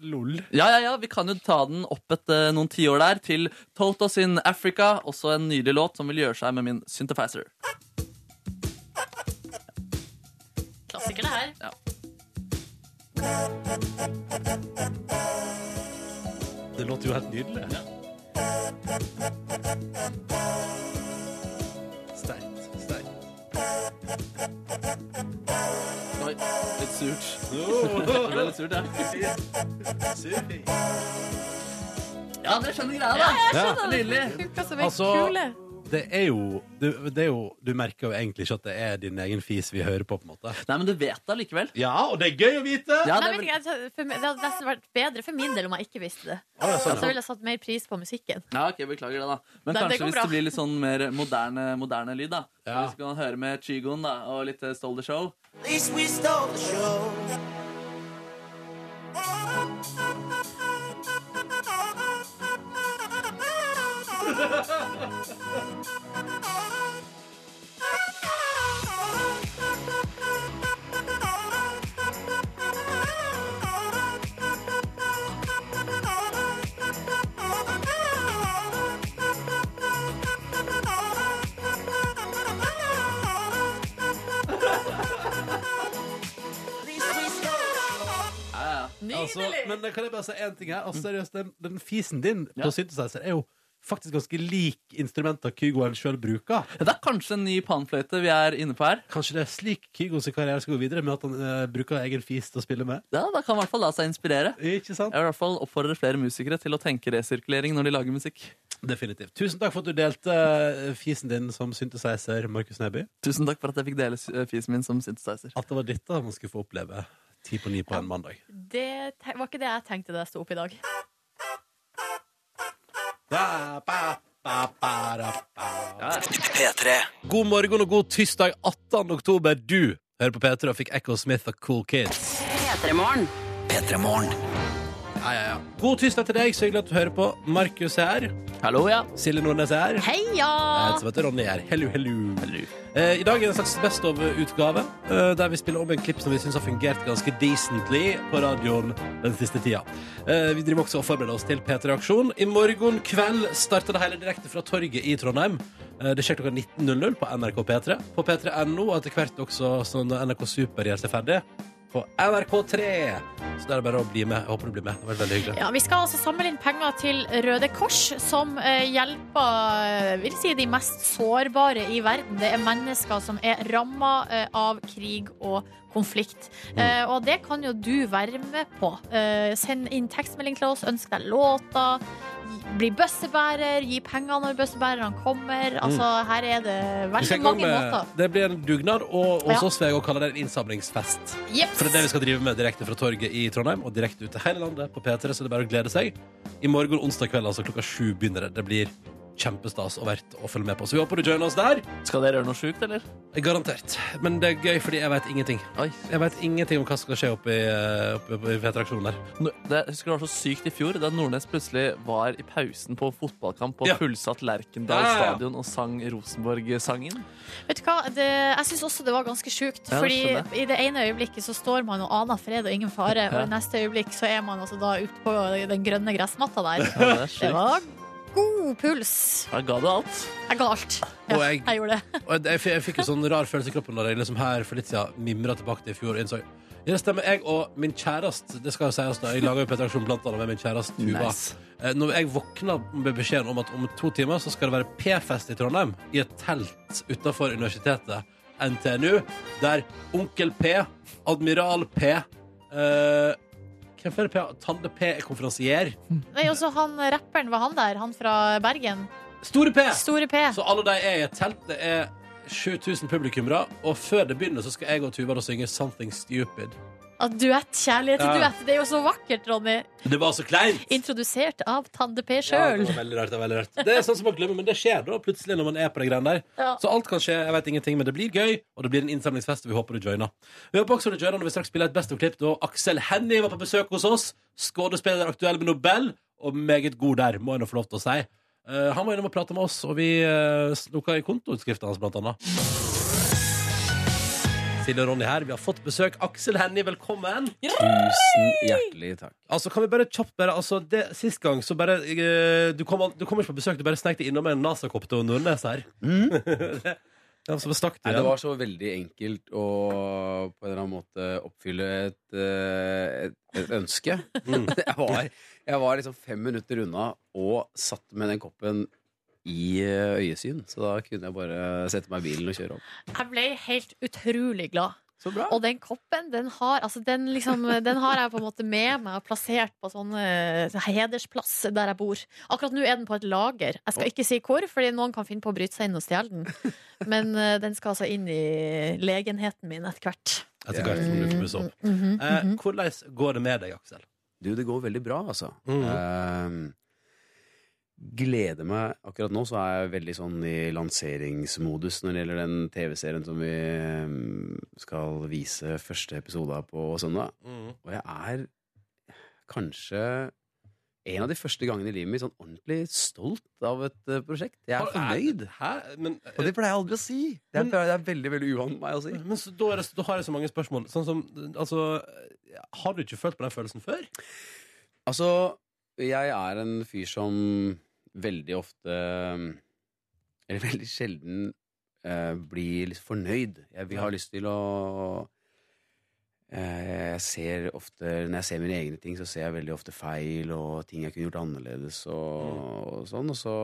Lol.
Ja, ja, ja, vi kan jo ta den opp etter eh, noen tiår der til Toto sin Africa, også en nydelig låt som vil gjøre seg med min synthesizer.
Klassiker, det her.
Ja.
Det låter jo helt nydelig. Sterkt. Sterkt.
Oi, litt surt. *laughs* Det ble litt surt, ja. Ja, dere skjønner greia, da.
Ja.
Nydelig.
Funka som ei
Altså,
kule.
Det er jo du, det er jo Du merker jo egentlig ikke at det er din egen fis vi hører på, på en måte.
Nei, men du vet det likevel.
Ja, og det er gøy å vite!
Ja, det, Nei, vel-
ikke, for, det hadde nesten vært bedre for min del om jeg ikke visste det.
Å, ja, sånn,
Så ville jeg satt mer pris på musikken.
ja, ok, beklager det, da. Men
Nei,
kanskje
det
hvis det blir litt sånn mer moderne, moderne lyd, da.
Ja.
Hvis vi kan høre med Chigoen da, og litt eh, Stole the Show. Ja, *laughs*
Altså, men kan jeg bare si én ting her? Altså, seriøst, den, den fisen din
Ja.
på synthesizer er jo faktisk ganske lik instrumenter Kygoen sjøl bruker.
Det er kanskje en ny panfløyte vi er inne på her.
Kanskje det er slik Kygos karriere skal gå videre, med at han uh, bruker egen fis til å spille med?
Ja, Da kan i hvert fall la seg inspirere.
Ikke sant?
Jeg vil i hvert fall oppfordre flere musikere til å tenke resirkulering når de lager musikk.
Definitivt. Tusen takk for at du delte eh, fisen din som synthesizer, Markus Neby.
Tusen takk for at jeg fikk dele eh, fisen min som synthesizer.
At det var dette man skulle få oppleve ti på ni på en mandag.
Det var ikke det jeg tenkte da jeg sto opp i dag.
Da, ba, ba, ba, da, ba.
P3.
God morgen og god tirsdag 18. oktober. Du hører på P3 og fikk Echo Smith og Cool Kids.
P3morgen.
P3 Morgen.
Ja, ja, ja. God tirsdag til deg. Så hyggelig at du hører på. Markus er her.
Hallo, ja.
Silje Nordnes er her.
Heia!
Jeg heter Ronny er. Hello, hello. Eh, I dag er det en slags Best of-utgave, eh, der vi spiller om en klipp som vi syns har fungert ganske decently på radioen den siste tida. Eh, vi driver også og forbereder oss til P3 Aksjon. I morgen kveld starter det hele direkte fra torget i Trondheim. Eh, det skjer klokka 19.00 på NRK P3. På p3.no, og etter hvert også sånn NRK Super gjør seg ferdig. På NRK3. Så det er bare å bli med. Jeg håper du blir med. Det var veldig hyggelig.
Ja, vi skal altså samle inn penger til Røde Kors, som eh, hjelper eh, vil si, de mest sårbare i verden. Det er mennesker som er ramma eh, av krig og konflikt. Eh, og det kan jo du være med på. Eh, send inn tekstmelding til oss, ønsk deg låter. Bli bøssebærer, gi penger når bøssebærerne kommer. Altså, her er det veldig mange
med-
måter.
Det blir en dugnad, og hos
Ja.
oss vil jeg også kalle det en innsamlingsfest.
Yep.
For det er det vi skal drive med direkte fra torget i Trondheim og direkte ut til hele landet på P3, så det er bare å glede seg. I morgen onsdag kveld, altså klokka sju, begynner det. Det blir kjempestas og verdt å følge med på. Så vi håper du joiner oss der.
Skal dere gjøre noe sjukt, eller?
Garantert. Men det er gøy, fordi jeg vet ingenting.
Oi.
Jeg vet ingenting om hva som skal skje oppe i, oppe i P3-aksjonen der.
Nå- Det, jeg husker det var så sykt i fjor, da Nordnes plutselig var i pausen på fotballkamp på
Ja.
fullsatt Lerkendal
Ja, ja, ja.
stadion og sang Rosenborg-sangen.
Vet du hva, det, jeg syns også det var ganske sjukt.
Ja,
fordi i det ene øyeblikket så står man og aner fred og ingen fare, og i neste øyeblikk så er man altså da ute på den grønne gressmatta der.
Ja, det er
var god puls.
Jeg ga det alt.
Jeg ga alt. Ja,
Og jeg-
jeg gjorde det.
Og jeg, jeg, fikk en sånn rar følelse i kroppen når jeg liksom her for litt siden mimra tilbake til i fjor og innså ja, det stemmer. Jeg og min kjæreste Det skal jo sies da Jeg lager jo P3-aksjon blant annet med min kjæreste Tuva.
Nice.
Eh, Når jeg våkna med beskjeden om at om to timer så skal det være P-fest i Trondheim, i et telt utafor universitetet NTNU, der Onkel P, Admiral P eh, Hvem flere P? Tande P er konferansier.
Nei, også han rapperen, var han der? Han fra Bergen?
Store P!
Store P.
Så alle de er i et telt. Det er 7000 publikummere. Og før det begynner, så skal jeg og Tuva da synge 'Something Stupid'.
Ah, duett. Kjærlighet til
Ja.
duett. Det er jo så vakkert, Ronny.
Det var så kleint!
Introdusert av Tande P
Ja,
sjøl.
det var veldig rart, det var veldig rart. Det er sånn som man glemmer, men det skjer da plutselig når man er på de greiene der.
Ja.
Så alt kan skje, jeg vet ingenting, men det blir gøy, og det blir en innsamlingsfest, og vi håper du joiner. Vi håper også du joiner når vi straks spiller et Best of-klipp, da Aksel Hennie var på besøk hos oss. Skuespiller aktuell med Nobel, og meget god der, må jeg nå få lov til å si. Uh, han var innom og prata med oss, og vi uh, snukka i kontoutskriften hans, blant annet. Silje og Ronny her. Vi har fått besøk. Aksel Hennie, velkommen.
Tusen hjertelig takk.
Altså, kan vi bare kjapt bare altså, det, Sist gang så bare eh, Du kom, al- du kom ikke på besøk, du bare snek deg innom med en NASA-kopp til Nordnes her. det, *laughs* ja, så stakk du
Nei,
igjen.
det var så veldig enkelt å på en eller annen måte oppfylle et, eh, et, et ønske.
Mm. *laughs*
Jeg, var, jeg var liksom fem minutter unna og satt med den koppen i eh, øyesyn. Så da kunne jeg bare sette meg i bilen og kjøre opp.
Jeg ble helt utrolig glad.
Så bra.
Og den koppen, den har, altså den liksom, den har jeg på en måte med meg og plassert på sånn eh, hedersplass der jeg bor. Akkurat nå er den på et lager. Jeg skal ikke si hvor, fordi noen kan finne på å bryte seg inn og stjele den. Men eh, den skal altså inn i legenheten min etter hvert.
Etter hvert som du får pusse opp. Eh,
mhm.
hvordan går det med deg, Aksel?
Du, det går veldig bra, altså.
Mm.
Eh, gleder meg Akkurat nå så er jeg veldig sånn i lanseringsmodus når det gjelder den TV-serien som vi mm, skal vise første episode av på søndag.
Mm.
Og jeg er kanskje en av de første gangene i livet mitt sånn ordentlig stolt av et eh, prosjekt. Jeg er fornøyd.
Hæ? Men,
Og det pleier jeg aldri å si. Det er,
Men-
det er veldig veldig uvant meg å si.
men så, da, er det, da har jeg så mange spørsmål. Sånn som, altså Har du ikke følt på den følelsen før?
Altså, jeg er en fyr som veldig ofte Eller *laughs* veldig sjelden eh, blir litt fornøyd. Jeg vil ha lyst til å eh, Jeg ser ofte Når jeg ser mine egne ting, så ser jeg veldig ofte feil og ting jeg kunne gjort annerledes og, og sånn. Og så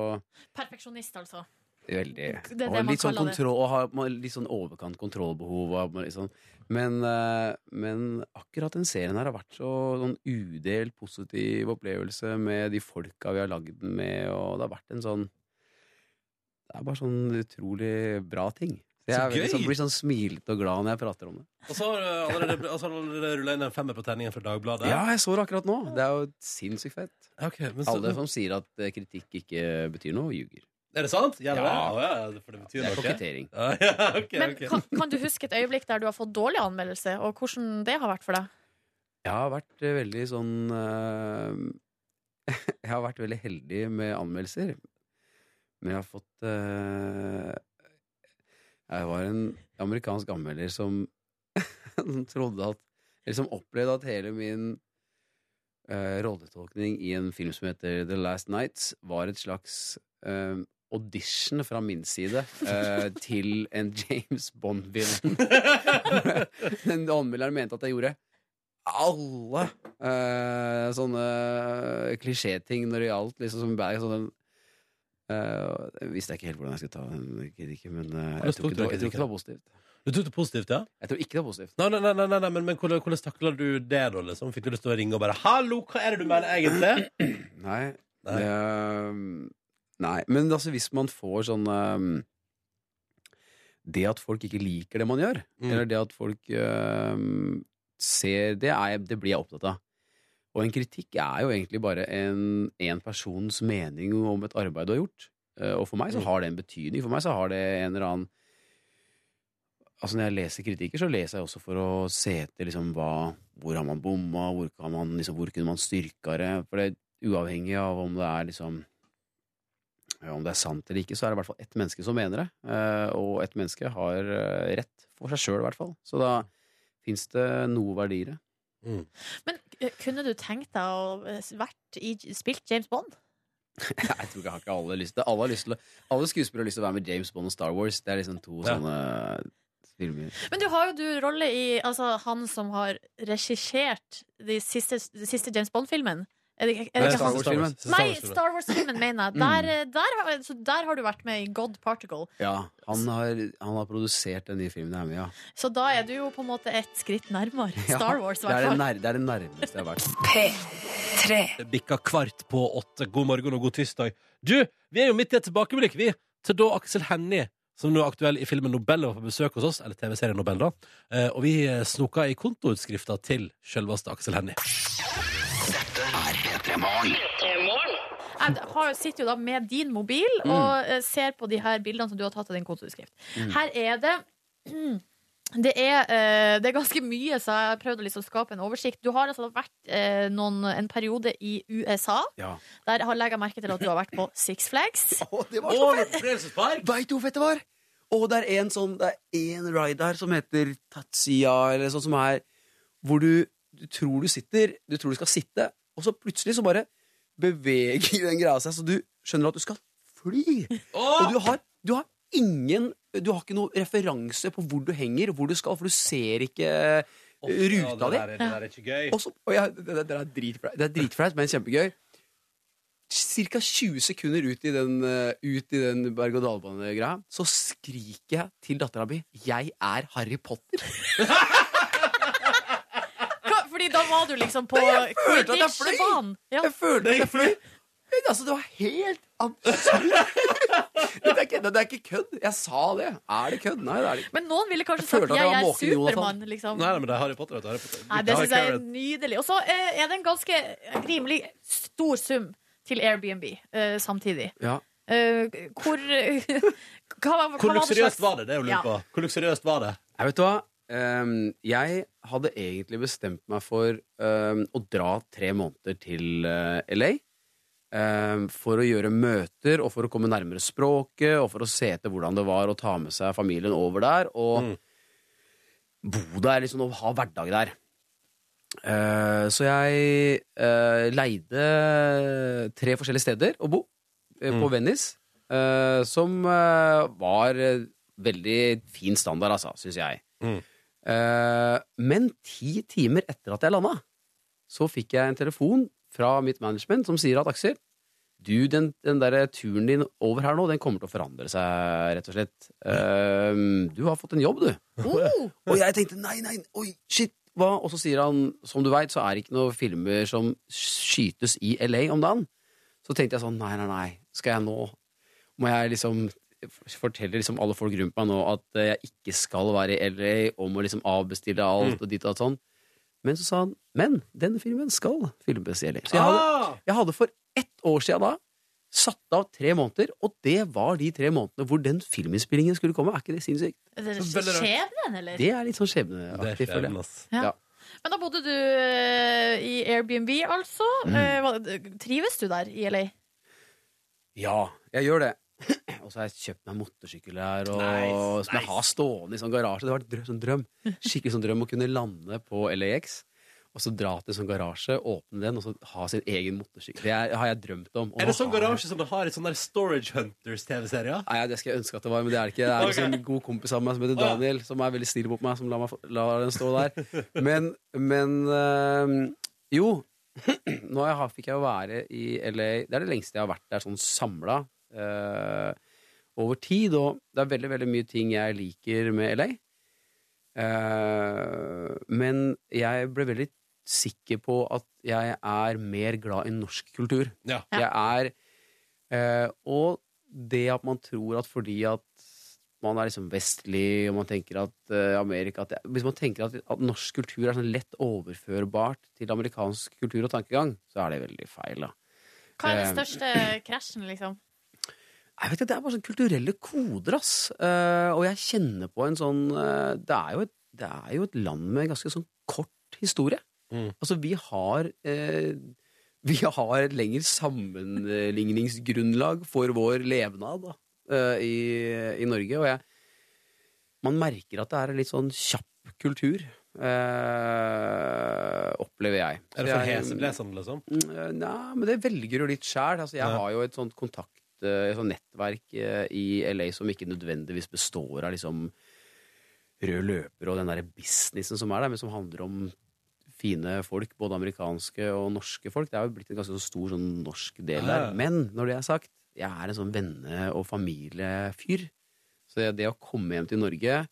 Perfeksjonist, altså.
Veldig.
Det det
og litt sånn kontroll, og har litt sånn overkant kontrollbehov. Og litt sånn. men, eh, men akkurat den serien her har vært så sånn udelt positiv opplevelse med de folka vi har lagd den med, og det har vært en sånn Det er bare sånn utrolig bra ting. Så jeg
Så
er
gøy!
Liksom, blir sånn smilete og glad når jeg prater om det.
Og så har du allerede, altså, rulla inn en femmer på tenningen fra Dagbladet.
Ja, jeg så det akkurat nå. Det er jo sinnssykt fett.
Okay, men så,
Alle som sier at eh, kritikk ikke betyr noe, ljuger.
Er det sant? Gjelder
Ja.
ja, for det betyr
Det er
noe.
kokettering.
Ja, ja, ok,
Men
ok.
kan, kan du huske et øyeblikk der du har fått dårlig anmeldelse, og hvordan det har vært for deg?
Jeg har vært eh, veldig sånn eh, *laughs* Jeg har vært veldig heldig med anmeldelser. Men jeg har fått eh, Jeg var en amerikansk anmelder som, *laughs* som trodde at Eller som opplevde at hele min eh, rolletolkning i en film som heter The Last Nights, var et slags eh, audition fra min side eh, *laughs* til en James Bond-film. *laughs* Den anmelderen mente at jeg gjorde alle eh, sånne klisjéting når det gjaldt liksom som bag. sånn, eh, Jeg visste ikke helt hvordan jeg skulle ta den kritikken, men eh, jeg, tror ikke det var, jeg tror ikke det var positivt.
Du tok det positivt, ja?
Jeg tror ikke det var positivt.
Nei, nei, nei, nei, nei, nei men, men hvordan, hvordan takla du det, da? Liksom? Fikk du lyst til å ringe og bare 'Hallo, hva er det du mener egentlig?' *clears throat*
Nei.
Nei.
Det, nei. Men altså, hvis man får sånn um, Det at folk ikke liker det man gjør,
Mm.
eller det at folk um, ser det, er, det blir jeg opptatt av. Og en kritikk er jo egentlig bare en, en persons mening om et arbeid du har gjort. Eh, Og for meg så
Mm.
har det en betydning. For meg så har det en eller annen Altså Når jeg leser kritikker, så leser jeg også for å se etter liksom hva Hvor har man bomma, hvor, kan man, liksom, hvor kunne man styrka det? For det er uavhengig av om det er liksom Om det er sant eller ikke, så er det i hvert fall ett menneske som mener det. Eh, og ett menneske har eh, rett for seg sjøl, i hvert fall. Så da fins det noe verdi i det.
Men eh, kunne du tenkt deg å eh, vært i, spilt James Bond? *laughs*
Jeg tror ikke, jeg har ikke alle lyst til Alle, lyst til alle skuespillere har lyst til å være med James Bond og Star Wars. Det er liksom to
Ja.
sånne filmer.
Men du har jo du rolle i altså, han som har regissert de siste, de siste James Bond-filmen. Er det, er det
Nei,
ikke
Star? Wars-filmen.
Nei, Star Wars-filmen, mener jeg. Der,
Mm.
eh, der, har- så der har du vært med i God Particle.
Ja, han har, han har produsert den nye filmen der, er med ja.
Så da er du jo på en måte et skritt nærmere
Ja,
Star Wars, i
det, er
hvert
det,
fall.
nær, det er det nærmeste jeg har vært.
P3.
Det bikka kvart på åtte. God morgen og god tirsdag. Du, vi er jo midt i et tilbakeblikk, vi. Til da Aksel Hennie, som nå er aktuell i filmen Nobel, var på besøk hos oss. Eller TV-serien Nobel, da. Eh, og vi eh, snoka i kontoutskrifta til sjølveste Aksel Hennie.
Jeg har, sitter jo da med din mobil og eh, ser på de her bildene som du har tatt av din kontoutskrift.
Mm.
Her er det *clears throat* det er, eh, det er ganske mye, så jeg har prøvd å liksom skape en oversikt. Du har altså vært eh, noen, en periode i USA.
Ja.
Der har legger jeg merke til at du har vært på Six Flags. *laughs*
det var så fett! Veit du hvor fett det var? Og det er en sånn Det er en ride der som heter Tatsia, eller sånn som er Hvor du, du tror du sitter Du tror du skal sitte, og så plutselig så bare beveger den greia seg, så du skjønner at du skal fly. Og du har, du har ingen Du har ikke noen referanse på hvor du henger, hvor du skal, for du ser ikke ruta di.
det der er ikke gøy.
Og så, og jeg, det, det, det er dritflaut, men kjempegøy. Cirka 20 sekunder ut i den, eh, ut i den berg-og-dal-bane-greia, så skriker jeg til dattera mi 'Jeg er Harry Potter'. *laughs*
Fordi da var du liksom på
jeg jeg.
Quidditch-banen. Ja.
Jeg følte at jeg fløy. Men Altså, det var helt absurd. *laughs* Det er, ikke, det er ikke kødd. Jeg sa det. Er det kødd? Nei, det er det ikke.
Men noen ville kanskje sagt
at jeg
'jeg er. Supermann'. Liksom.
Nei, men det er Harry Potter. Det, er Harry Potter.
Nei, det syns jeg er nydelig. Og så eh, er det en ganske rimelig stor sum til Airbnb eh, samtidig.
Ja.
Eh, hvor *laughs* hva, hva,
Hvor luksuriøst var det? Det er jo
Ja.
lurer på. Hvor luksuriøst var det?
Jeg vet du hva? Ehm, jeg hadde egentlig bestemt meg for um, å dra tre måneder til uh, LA. Um, for å gjøre møter og for å komme nærmere språket og for å se etter hvordan det var å ta med seg familien over der og bo der liksom, og ha hverdag der. Uh, så jeg uh, leide tre forskjellige steder å bo mm. på Venice, eh, som eh, var eh, veldig fin standard, altså, syns jeg. Eh, men ti timer etter at jeg landa, så fikk jeg en telefon fra mitt management som sier at Aksel, du, den, den der turen din over her nå, den kommer til å forandre seg, rett og slett. Eh, du har fått en jobb, du. *laughs* Og jeg tenkte nei, nei, oi, shit, hva? Og så sier han, som du veit, så er det ikke noen filmer som skytes i LA om dagen. Så tenkte jeg sånn, nei, nei, nei, skal jeg nå Må jeg liksom fortelle liksom alle folk rundt meg nå at eh, jeg ikke skal være i LA, og må liksom avbestille alt og ditt og sånn. Men så sa han men denne filmen skal filmes i LA. Så jeg hadde, jeg hadde for ett år siden da satt av tre måneder, og det var de tre månedene hvor den filminnspillingen skulle komme. Er ikke det sinnssykt?
Det
er.
Skjebnen, eller?
Det er litt sånn skjebneaktig,
er
føler jeg.
Ja.
Ja.
Men da bodde du eh, i Airbnb, altså.
Mm.
Eh, trives du der i LA?
Ja, jeg gjør det. Og så har jeg kjøpt meg motorsykkel her, og,
Nice,
som jeg
nice.
har stående i sånn garasje. Det var en drøm, sånn drøm. Skikkelig sånn drøm å kunne lande på LAX, og så dra til sånn garasje, åpne den, og så ha sin egen motorsykkel. Det er, har jeg drømt om.
Er det sånn garasje som det har i sånne Storage Hunters-TV-serier?
Nei, det skal jeg ønske at det var, men det er det ikke. Det er
Ok.
liksom en god kompis av meg som heter. Daniel, som er veldig snill mot meg, som lar, meg, lar den stå der. Men, men øh, jo, *clears throat* nå jeg, fikk jeg jo være i LA Det er det lengste jeg har vært der sånn samla over tid, og det er veldig, veldig mye ting jeg liker med LA. Eh, men jeg ble veldig sikker på at jeg er mer glad i norsk kultur.
Ja.
Jeg er eh, Og det at man tror at fordi at man er liksom vestlig, og man tenker at eh, Amerika at det, Hvis man tenker at, at norsk kultur er sånn lett overførbart til amerikansk kultur og tankegang, så er det veldig feil, da.
Hva er den
Eh,
største krasjen, liksom?
Jeg vet ikke, Det er bare sånn kulturelle koder, ass. Uh, og jeg kjenner på en sånn uh, det, er jo et, det er jo et land med en ganske sånn kort historie.
Mm.
Altså, vi har uh, Vi har et lengre sammenligningsgrunnlag for vår levnad da, i, i Norge. Og jeg, man merker at det er en litt sånn kjapp kultur. Uh, opplever jeg.
Er det for
jeg-
heseblesende, liksom?
Mm, Nei, men det velger du litt sjæl. Altså, jeg
Ja.
har jo et sånt kontakt, et sånt nettverk eh, i LA som ikke nødvendigvis består av liksom rød løper og den derre businessen som er der, men som handler om fine folk, både amerikanske og norske folk. Det er jo blitt en ganske stor sånn norsk del der. Men når det er sagt, jeg er en sånn venne- og familiefyr. Så det, å komme hjem til Norge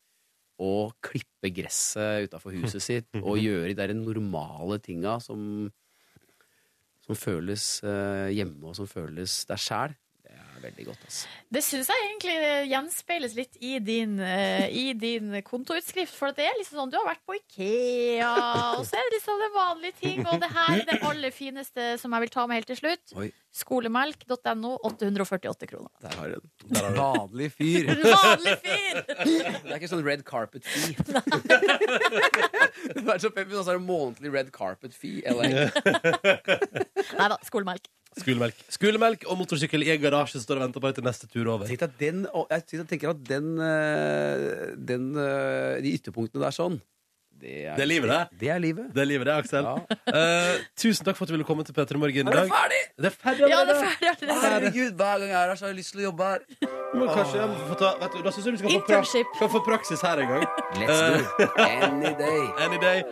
og klippe gresset utafor huset sitt *laughs* og gjøre de der normale tinga som som føles eh, hjemme, og som føles deg sjæl. Det veldig godt, altså.
Det syns jeg egentlig gjenspeiles litt i din, eh, i din kontoutskrift. For det er liksom sånn, du har vært på Ikea, og så er det liksom det vanlige ting. Og det her er det aller fineste som jeg vil ta med helt til slutt.
Oi.
Skolemelk.no, 848 kroner.
Der har du den. Vanlig fyr.
Vanlig fyr!
Det er ikke sånn red carpet fee. *laughs* det er så peppy, og så er det månedlig red carpet fee. Eller?
Nei da, skolemelk.
Skolemelk. Skolemelk og motorsykkel i en garasje står og venter på deg til neste tur over.
Tenk at den, og jeg tenker- tenker at den, eh, den eh, De ytterpunktene der sånn Det er,
Det er livet, det.
Det er livet.
Det er livet, det, Aksel.
Ja.
Eh, tusen takk for at du ville komme til P3 Morgen i
Er
dag.
det ferdig?
Det er ferdig
Ja, det
allerede.
er ferdig allerede.
Herregud, hver gang jeg er her, så har jeg lyst til å jobbe her.
Men kanskje jeg må få ta, vet du, Da syns jeg vi skal få, pra
Internship.
skal få praksis her en gang.
Let's do it. Any day. *laughs*
Any day.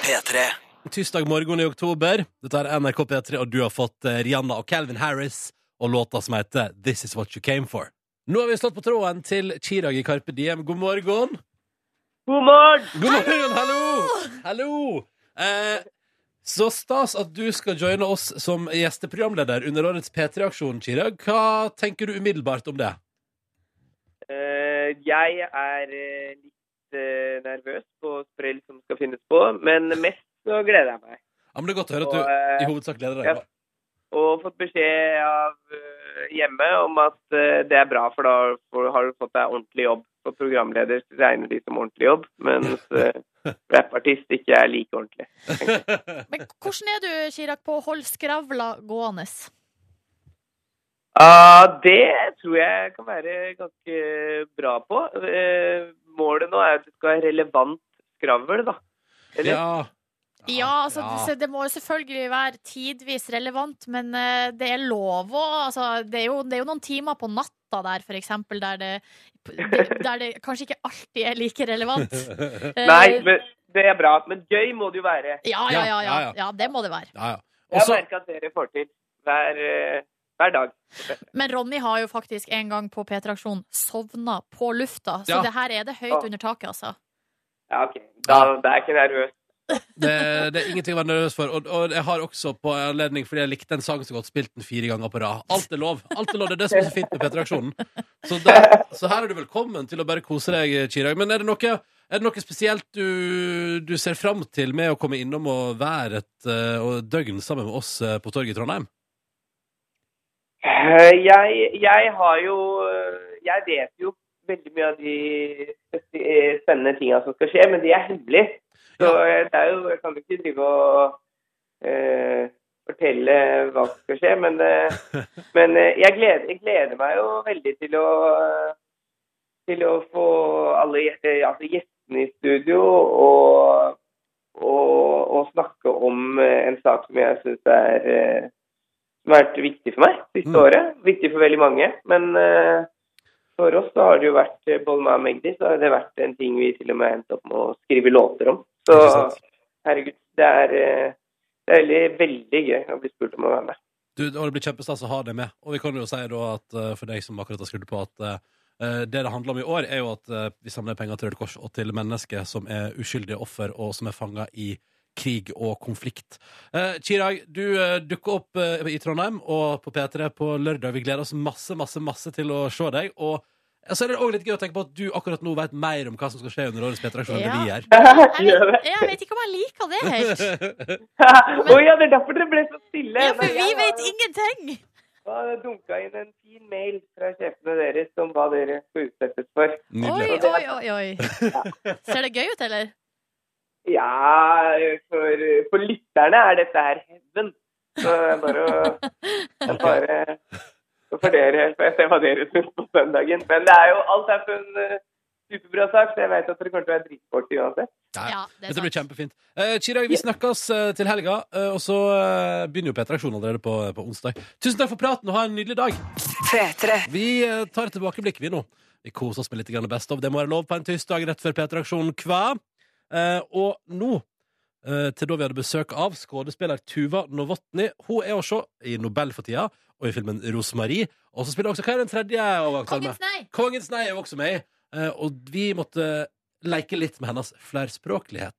P3.
Tirsdag morgen i oktober. Dette er NRK P3, og du har fått eh, Rihanna og Calvin Harris og låta som heter This Is What You Came For. Nå har vi slått på tråden til Chirag i Carpe Diem. God morgen.
God morgen!
God morgen, hallo! Hallo! Eh, så stas at du skal joine oss som gjesteprogramleder under årets P3-aksjon, Chirag. Hva tenker du umiddelbart om det?
Eh, jeg er eh, litt eh, nervøs på sprell som skal finnes på, men mest så gleder jeg meg.
Ja, men Det er godt å høre at
Og,
du i
eh,
hovedsak gleder deg.
ja. Og fått beskjed av eh, hjemme om at eh, det er bra, for da har du fått deg ordentlig jobb. For programleder regner de som ordentlig jobb, mens *laughs* rappartist ikke er like ordentlig. *laughs*
Men hvordan er du, Chirag, på å holde skravla gående?
Ja, det tror jeg kan være ganske bra på. Eh, målet nå er at det skal være relevant skravl, da. Eller?
Ja.
Ja, altså,
Ja.
Det, det må jo selvfølgelig være tidvis relevant, men eh, det er lov å altså, det, er jo, det er jo noen timer på natta der, for eksempel, der det, der det kanskje ikke alltid er like relevant. *laughs* Eh,
Nei, men det er bra. Men gøy må det jo være.
ja, ja, ja, ja,
Ja,
det må det være.
Ja, ja.
Jeg
Også,
merker at dere får til hver, eh, hver dag.
Men Ronny har jo faktisk en gang på P3-aksjonen sovna på lufta, så
Ja.
det her er det høyt under taket, altså.
Ja, ok. Da, da er jeg ikke nervøs.
Det, det er ingenting å være nervøs for. Og, og jeg har også på anledning, fordi jeg likte en sang så godt, spilt den fire ganger på rad. Alt er lov. Alt er lov. Det er det som er så fint med P3-aksjonen. Så, så her er du velkommen til å bare kose deg, Chirag. Men er det noe, er det noe spesielt du, du ser fram til med å komme innom og være et eh, og døgn sammen med oss eh, på torget i Trondheim?
Eh, Jeg, jeg har jo Jeg vet jo veldig mye av de spennende tinga som skal skje, men de er hemmelige. Så jeg, det er jo, jeg kan jo ikke drive og eh, fortelle hva som skal skje, men, eh, *laughs* men eh, jeg, gleder, jeg gleder meg jo veldig til å til å få alle eh, altså gjestene i studio og, og, og snakke om eh, en sak som jeg syns er eh, som har vært viktig for meg siste
Mm.
året. Viktig for veldig mange. Men uh, for oss så har det jo vært Bolma og Magdi, så har det vært en ting vi til og med endte opp med å skrive låter om. Så herregud, det er, eh, det er veldig, veldig gøy å bli spurt om å være med.
Du, og det blir kjempestas å ha deg med. Og vi kan jo si da at eh, for deg som akkurat har skrudd på, at eh, det det handler om i år, er jo at vi samler penger til Røde Kors og til mennesker som er uskyldige offer, og som er fanga i krig og konflikt. Eh, Chirag, du eh, dukker opp eh, i Trondheim og på P3 på lørdag. Vi gleder oss masse, masse, masse til å se deg. Og så er det også litt gøy å tenke på at du akkurat nå vet mer om hva som skal skje under årets P3-aksjon enn det vi gjør. *laughs*
Jeg vet, jeg vet ikke om jeg liker det helt. *laughs*
Å ja, det er derfor dere ble så stille.
Ja, for vi vet ingenting!
Da har dunka inn en fin mail fra sjefene deres om hva dere skal utsettes for.
Oi, oi, oi, oi, *laughs* Ja. Ser det gøy ut, eller?
Ja, for, for lytterne er dette her heaven. Så det er bare å bare så får dere får jeg se hva dere syns på søndagen. Men det er jo alt er på en eh, superbra sak, så jeg vet at dere kommer til å være dritsporty uansett.
Ja,
Ja, det
Dette blir kjempefint. Eh, Chirag, vi snakkes eh, til helga, eh, og så begynner jo P3 Aksjon allerede på, på onsdag. Tusen takk for praten, og ha en nydelig dag. Vi eh, tar et tilbakeblikk, vi nå. Vi koser oss med litt grann Best of. Det må være lov på en tirsdag rett før P3 Aksjon hva? Eh, og nå, eh, til da vi hadde besøk av skuespiller Tuva Novotny. Hun er å se i Nobel for tida, og i filmen Rosemarie. Og så spiller også Hva er den tredje? overgangsarmen?
Kongens nei.
Kongens nei er jo også med. eh, Og vi måtte leke litt med hennes flerspråklighet.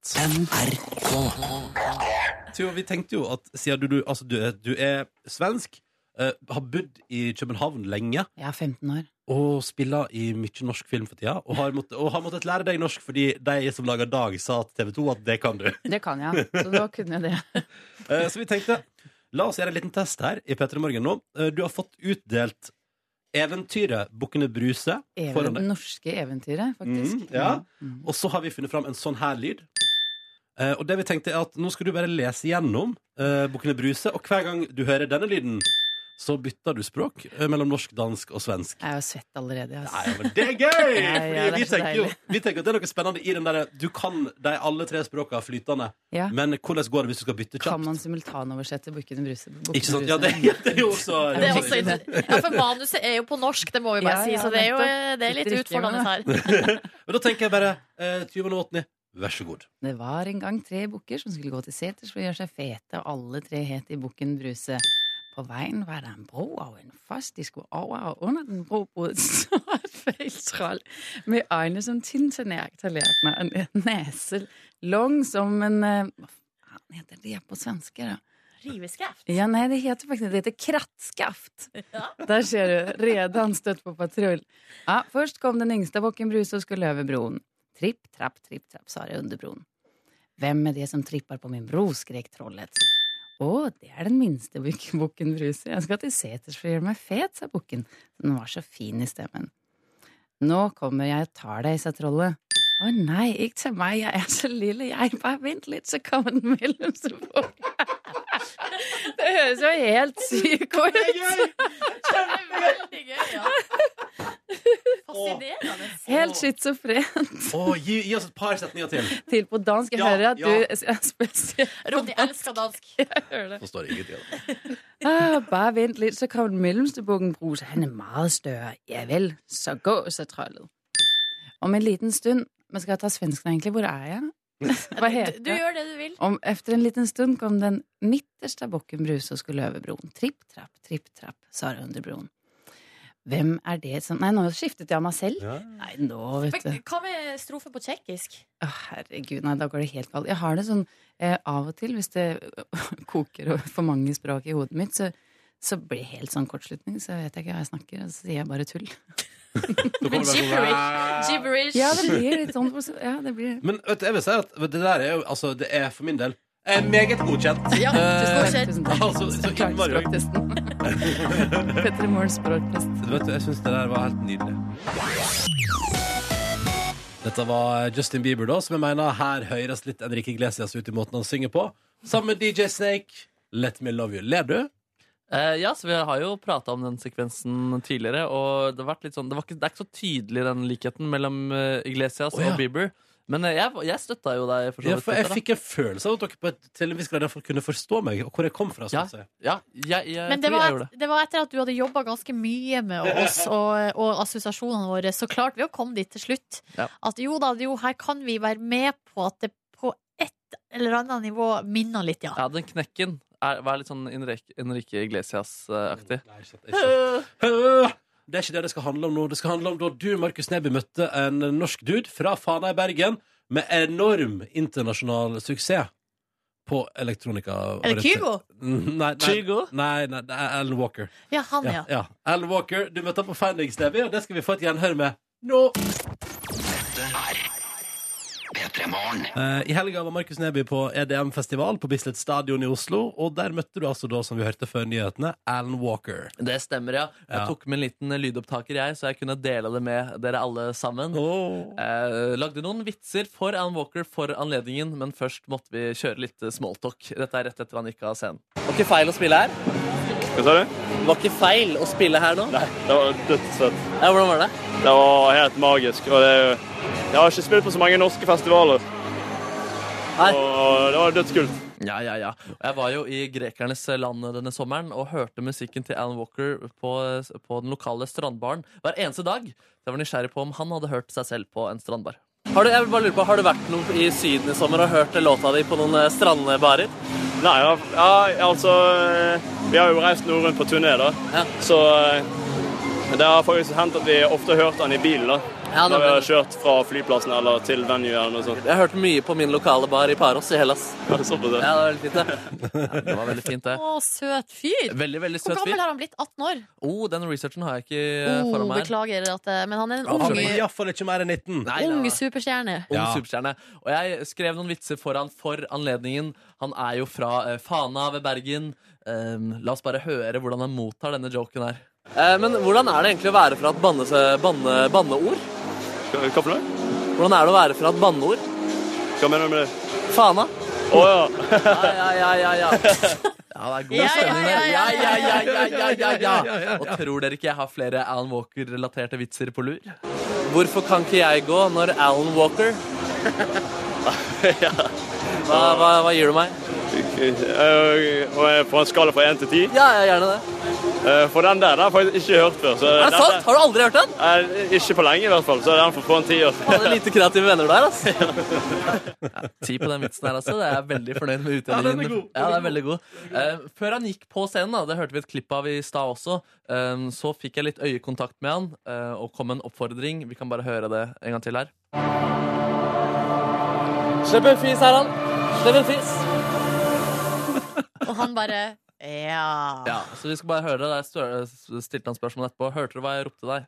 Tuva, vi tenkte jo at siden du, du, altså, du, er- du er svensk, eh, har bodd i København lenge
Jeg er 15 år.
og spiller i mye norsk film for tida, og har, måttet, og har måttet lære deg norsk fordi de som lager Dag, sa til TV 2 at det kan du.
Det kan jeg. Så da kunne jeg det.
Eh, Så vi tenkte La oss gjøre en liten test her i P3 Morgen nå. Eh, Du har fått utdelt eventyret Bukkene Bruse
Even,
det
norske eventyret, faktisk.
Mm, ja.
Mm.
Og så har vi funnet fram en sånn her lyd. Eh, og det vi tenkte er at nå skal du bare lese gjennom uh, Bukkene Bruse, og hver gang du hører denne lyden, så bytter du språk eh, mellom norsk, dansk og svensk.
Jeg er jo svett allerede.
Nei,
Altså.
men det er gøy! *laughs*
Ja, ja,
Fordi
det er
vi,
så
tenker jo,
deilig.
vi tenker at det er noe spennende i den derre Du kan de alle tre språka flytende,
Ja.
men hvordan går det hvis du skal bytte
Kan
kjapt?
man simultanoversette Bukken Bruse?
Ikke sant? Ja,
Bruse?
det, det er jo også
Det er også, ja, for manuset er jo på norsk, det må vi bare
Ja,
si,
ja,
så det er jo
nettopp.
det er litt
Litt riktig,
utfordrende her. *laughs*
Men da tenker jeg bare uh, Tyven og Åtni, vær så god.
Det var en gang tre bukker som skulle gå til seters for å gjøre seg fete, og alle tre het i Bukken Bruse. På veien var det en bro og en foss de skulle over, og under den bro bodde *laughs* et stort feiltroll med øyne som tinntallerkener, en nese lang som en Hva faen heter det på svenske, da?
Riveskaft?
Ja, nei, det heter faktisk det heter krattskaft. *laughs*
Ja.
Der ser du, redan støtt på patrull. Ja, først kom den yngste bukken Bruse og skulle over broen. Tripp, trapp, tripp, trapp, sa det under broen. Hvem er det som tripper på min bro, skrek trollet. Å, det er den minste bukken Bruse. Jeg skal til seters for å gjøre meg fet, sa bukken. Den var så fin i stemmen. Nå kommer jeg og tar deg, sa trollet. Å nei, ikke til meg, jeg er så lille, jeg. Bare vent litt, så kommer den mellomste bukken. Det høres jo helt syk ut.
Det er veldig gøy, ja. Fascinerende.
Helt schizofrent.
Å, gi, gi oss et par setninger til.
til på dansk. Jeg
Ja,
hører at
ja.
du er spesiell.
Ronny elsker dansk.
Jeg hører det.
Forstår ingenting av det.
Ah, bare vent litt, så kommer den mellomste bukken Bruse. Han er meget større. Ja vel, så gå, sa trollet. Om en liten stund Men skal jeg ta svensken, egentlig? Hvor er jeg? Hva heter
du gjør det du vil.
Om efter en liten stund kom den midterste bukken Bruse og skulle over broen. Tripp, trapp, tripp, trapp, sa det under broen. Hvem er det som Nei, nå skiftet jeg meg selv. Nei, nå, vet du.
Men Hva med strofe på tsjekkisk?
Å, herregud, nei, da går det helt galt. Jeg har det sånn eh, av og til, hvis det *laughs* koker for mange språk i hodet mitt, så, så blir det helt sånn kortslutning, så vet jeg ikke hva jeg snakker, og så sier jeg bare tull.
Sånn,
Gibberish. Gibberish.
Ja, det blir litt sånn. Ja, det blir
Men vet du, jeg vil si at det der er jo Altså, det er for min del er meget godkjent.
Ja,
Eh. *laughs*
Tusen takk.
Altså, så innmari. *laughs*
Petter Morgens språktest.
Vet du, jeg syns det der var helt nydelig. Dette var Justin Bieber, da, som jeg mener her høres litt Enrique Iglesias ut i måten han synger på. Sammen med DJ Snake. Let me love you. Ler du?
Eh, ja, så Vi har jo prata om den sekvensen tidligere, og det, har vært litt sånn, det, var ikke, det er ikke så tydelig den likheten mellom uh, Iglesias
oh, ja.
og Bieber. Men eh, jeg, jeg støtta jo deg. for så
Ja, for jeg fikk en følelse av at dere på et til en viss grad kunne forstå meg, og hvor jeg kom fra.
Ja, ja jeg, jeg,
Men det var,
det.
det var etter at du hadde jobba ganske mye med oss *laughs* og, og assosiasjonene våre. Så klarte vi å komme dit til slutt.
Ja.
At jo da, jo, her kan vi være med på at det på et eller annet nivå minner litt, ja.
Ja, den knekken er, vær litt sånn Enrique, Iglesias-aktig. *laughs*
Det er ikke det det skal handle om nå. Det skal handle om da du, Markus Neby, møtte en norsk dude fra Fana i Bergen med enorm internasjonal suksess på elektronika.
Er det Kygo?
Mm, Nei, nei,
Kygo?
nei, nei, det er Alan Walker.
Ja, han, ja.
Ja, ja. Alan Walker, du møtte ham på Findings Neby, og det skal vi få et gjenhør med nå. Eh, I helga var Markus Neby på EDM-festival på Bislett Stadion i Oslo, og der møtte du altså da, som vi hørte før nyhetene, Alan Walker.
Det stemmer, ja. Jeg
Ja.
tok med en liten lydopptaker, jeg, så jeg kunne dele det med dere alle sammen. Eh, lagde noen vitser for Alan Walker for anledningen, men først måtte vi kjøre litt eh, smalltalk. Dette er rett etter han gikk av scenen. Var ikke feil å spille her?
Hva sa du?
Var ikke feil å spille her nå?
Nei, det var dødsfett.
Ja, hvordan var det?
Det var helt magisk. Og det, jeg har ikke spilt på så mange norske festivaler.
Nei.
Og det var dødskult.
Ja, ja, ja. Jeg var jo i grekernes land denne sommeren og hørte musikken til Alan Walker på, på den lokale strandbaren hver eneste dag. Jeg var nysgjerrig på om han hadde hørt seg selv på en strandbar. Har du, jeg vil bare lure på, har du vært noe i Syden i sommer og hørt låta di på noen eh, strandbarer?
Nei, ja, ja, altså eh, Vi har jo reist noe rundt på turné, da. Så eh, det har faktisk hendt at vi ofte har hørt han i bilen. da.
Ja,
Når vi har kjørt fra flyplassen eller til venue eller noe sånt.
Jeg hørte mye på min lokale bar i Paros i Hellas. *laughs*
Ja, det,
Ja,
ja.
det var veldig fint, det. Ja, *laughs* det var veldig fint, det.
Å, søt fyr!
Veldig, veldig
Hvor
søt
gammel har han blitt? 18 år?
Oh, den researchen har jeg ikke eh,
Oh,
foran meg.
beklager, at, det- men han er en
Han
ung,
iallfall ikke mer enn 19.
Nei,
ung superstjerne.
Ung superstjerne. Og jeg skrev noen vitser for han for anledningen. Han er jo fra eh, Fana ved Bergen. Um, la oss bare høre hvordan han mottar denne joken her. Eh, men hvordan er det egentlig å være fra et banne, banne, banneord?
Hva for noe?
Hvordan er det å være fra et banneord?
Hva mener du med det?
Fana.
Å ja.
Ja, ja, ja, ja, ja. Ja, det er god stemning der.
ja,
Ja,
ja,
ja, ja, ja, ja, ja, ja. Og tror dere ikke jeg har flere Alan Walker-relaterte vitser på lur? Hvorfor kan ikke jeg gå når Alan Walker hva, hva, hva gir du meg?
Eh, og jeg På en skala fra én til ti?
Ja, ja, gjerne det.
Eh, For den der den har jeg faktisk ikke hørt før. Så
Er det sant? Har du aldri hørt den?
Eh, Ikke på lenge, i hvert fall. Så den får få en tier.
Hadde lite kreative venner der, altså. *laughs* Ja, ti på den vitsen her, altså. Det er jeg veldig fornøyd med
Ja, den er
utdelingen.
god.
Ja, den er veldig god. Eh, før han gikk på scenen, da, det hørte vi et klipp av i stad også, eh, så fikk jeg litt øyekontakt med han eh, og kom med en oppfordring. Vi kan bare høre det en gang til her. Slipp en fis, han Slipp en fis.
Og han bare Ja.
Ja, så vi skal bare høre det. Der stilte han spørsmål etterpå. Hørte du hva jeg ropte deg?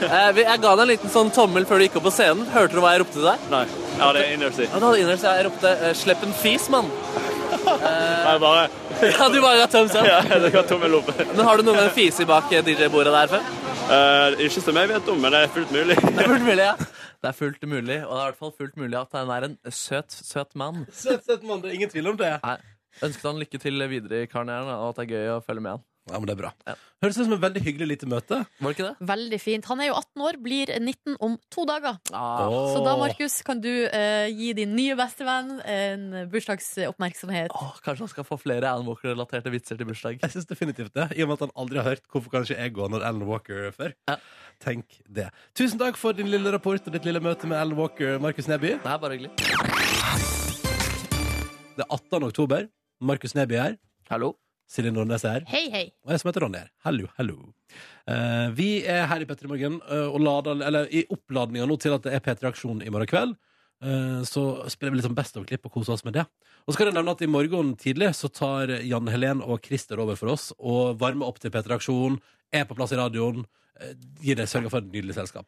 Eh, jeg ga deg en liten sånn tommel før du gikk opp på scenen. Hørte du hva jeg ropte til deg?
Nei. Ja, det er innerst i.
Ja, du hadde innerst, jeg ropte eh, 'slipp en fis', mann. *laughs*
Nei, bare
Ja, du bare ga thumbs up.
Ja, jeg ga tommel opp.
Men har du noen gang fise bak eh, DJ-bordet der før?
Eh, ikke som jeg vet om, men det er fullt mulig.
Det er fullt mulig, ja. Det er fullt mulig, og det er i hvert fall fullt mulig at han er en søt, søt mann.
Søt, søt mann, det er ingen tvil om det.
Nei. Ønsket han lykke til videre i karrieren, og at det er gøy å følge med han.
Ja, men det er bra.
Ja.
Høres ut som et veldig hyggelig lite møte.
Var det ikke det?
Veldig fint. Han er jo 18 år, blir 19 om to dager.
Ah.
Så da, Markus, kan du eh, gi din nye bestevenn en bursdagsoppmerksomhet.
Oh, kanskje han skal få flere Alan Walker-relaterte vitser til bursdag.
Jeg synes definitivt det, I og med at han aldri har hørt hvorfor kanskje jeg går når Alan Walker før.
Ja.
Tenk det. Tusen takk for din lille rapport og ditt lille møte med Alan Walker, Markus Neby.
Det er bare hyggelig.
Det er 18. oktober. Markus Neby er her.
Hallo.
Silje Nordnes er her.
Hei, hei.
Og jeg som heter Ronny her. Hallo, hallo. Eh, vi er her i P3 Morgen eh, og lader, eller i oppladninga nå til at det er P3 Aksjon i morgen kveld. Eh, så spiller vi litt sånn Best of-klipp og koser oss med det. Og så kan jeg nevne at i morgen tidlig så tar Jan Helen og Christer over for oss og varmer opp til P3 Aksjon. Er på plass i radioen. Eh, Gir deg sørger for et nydelig selskap.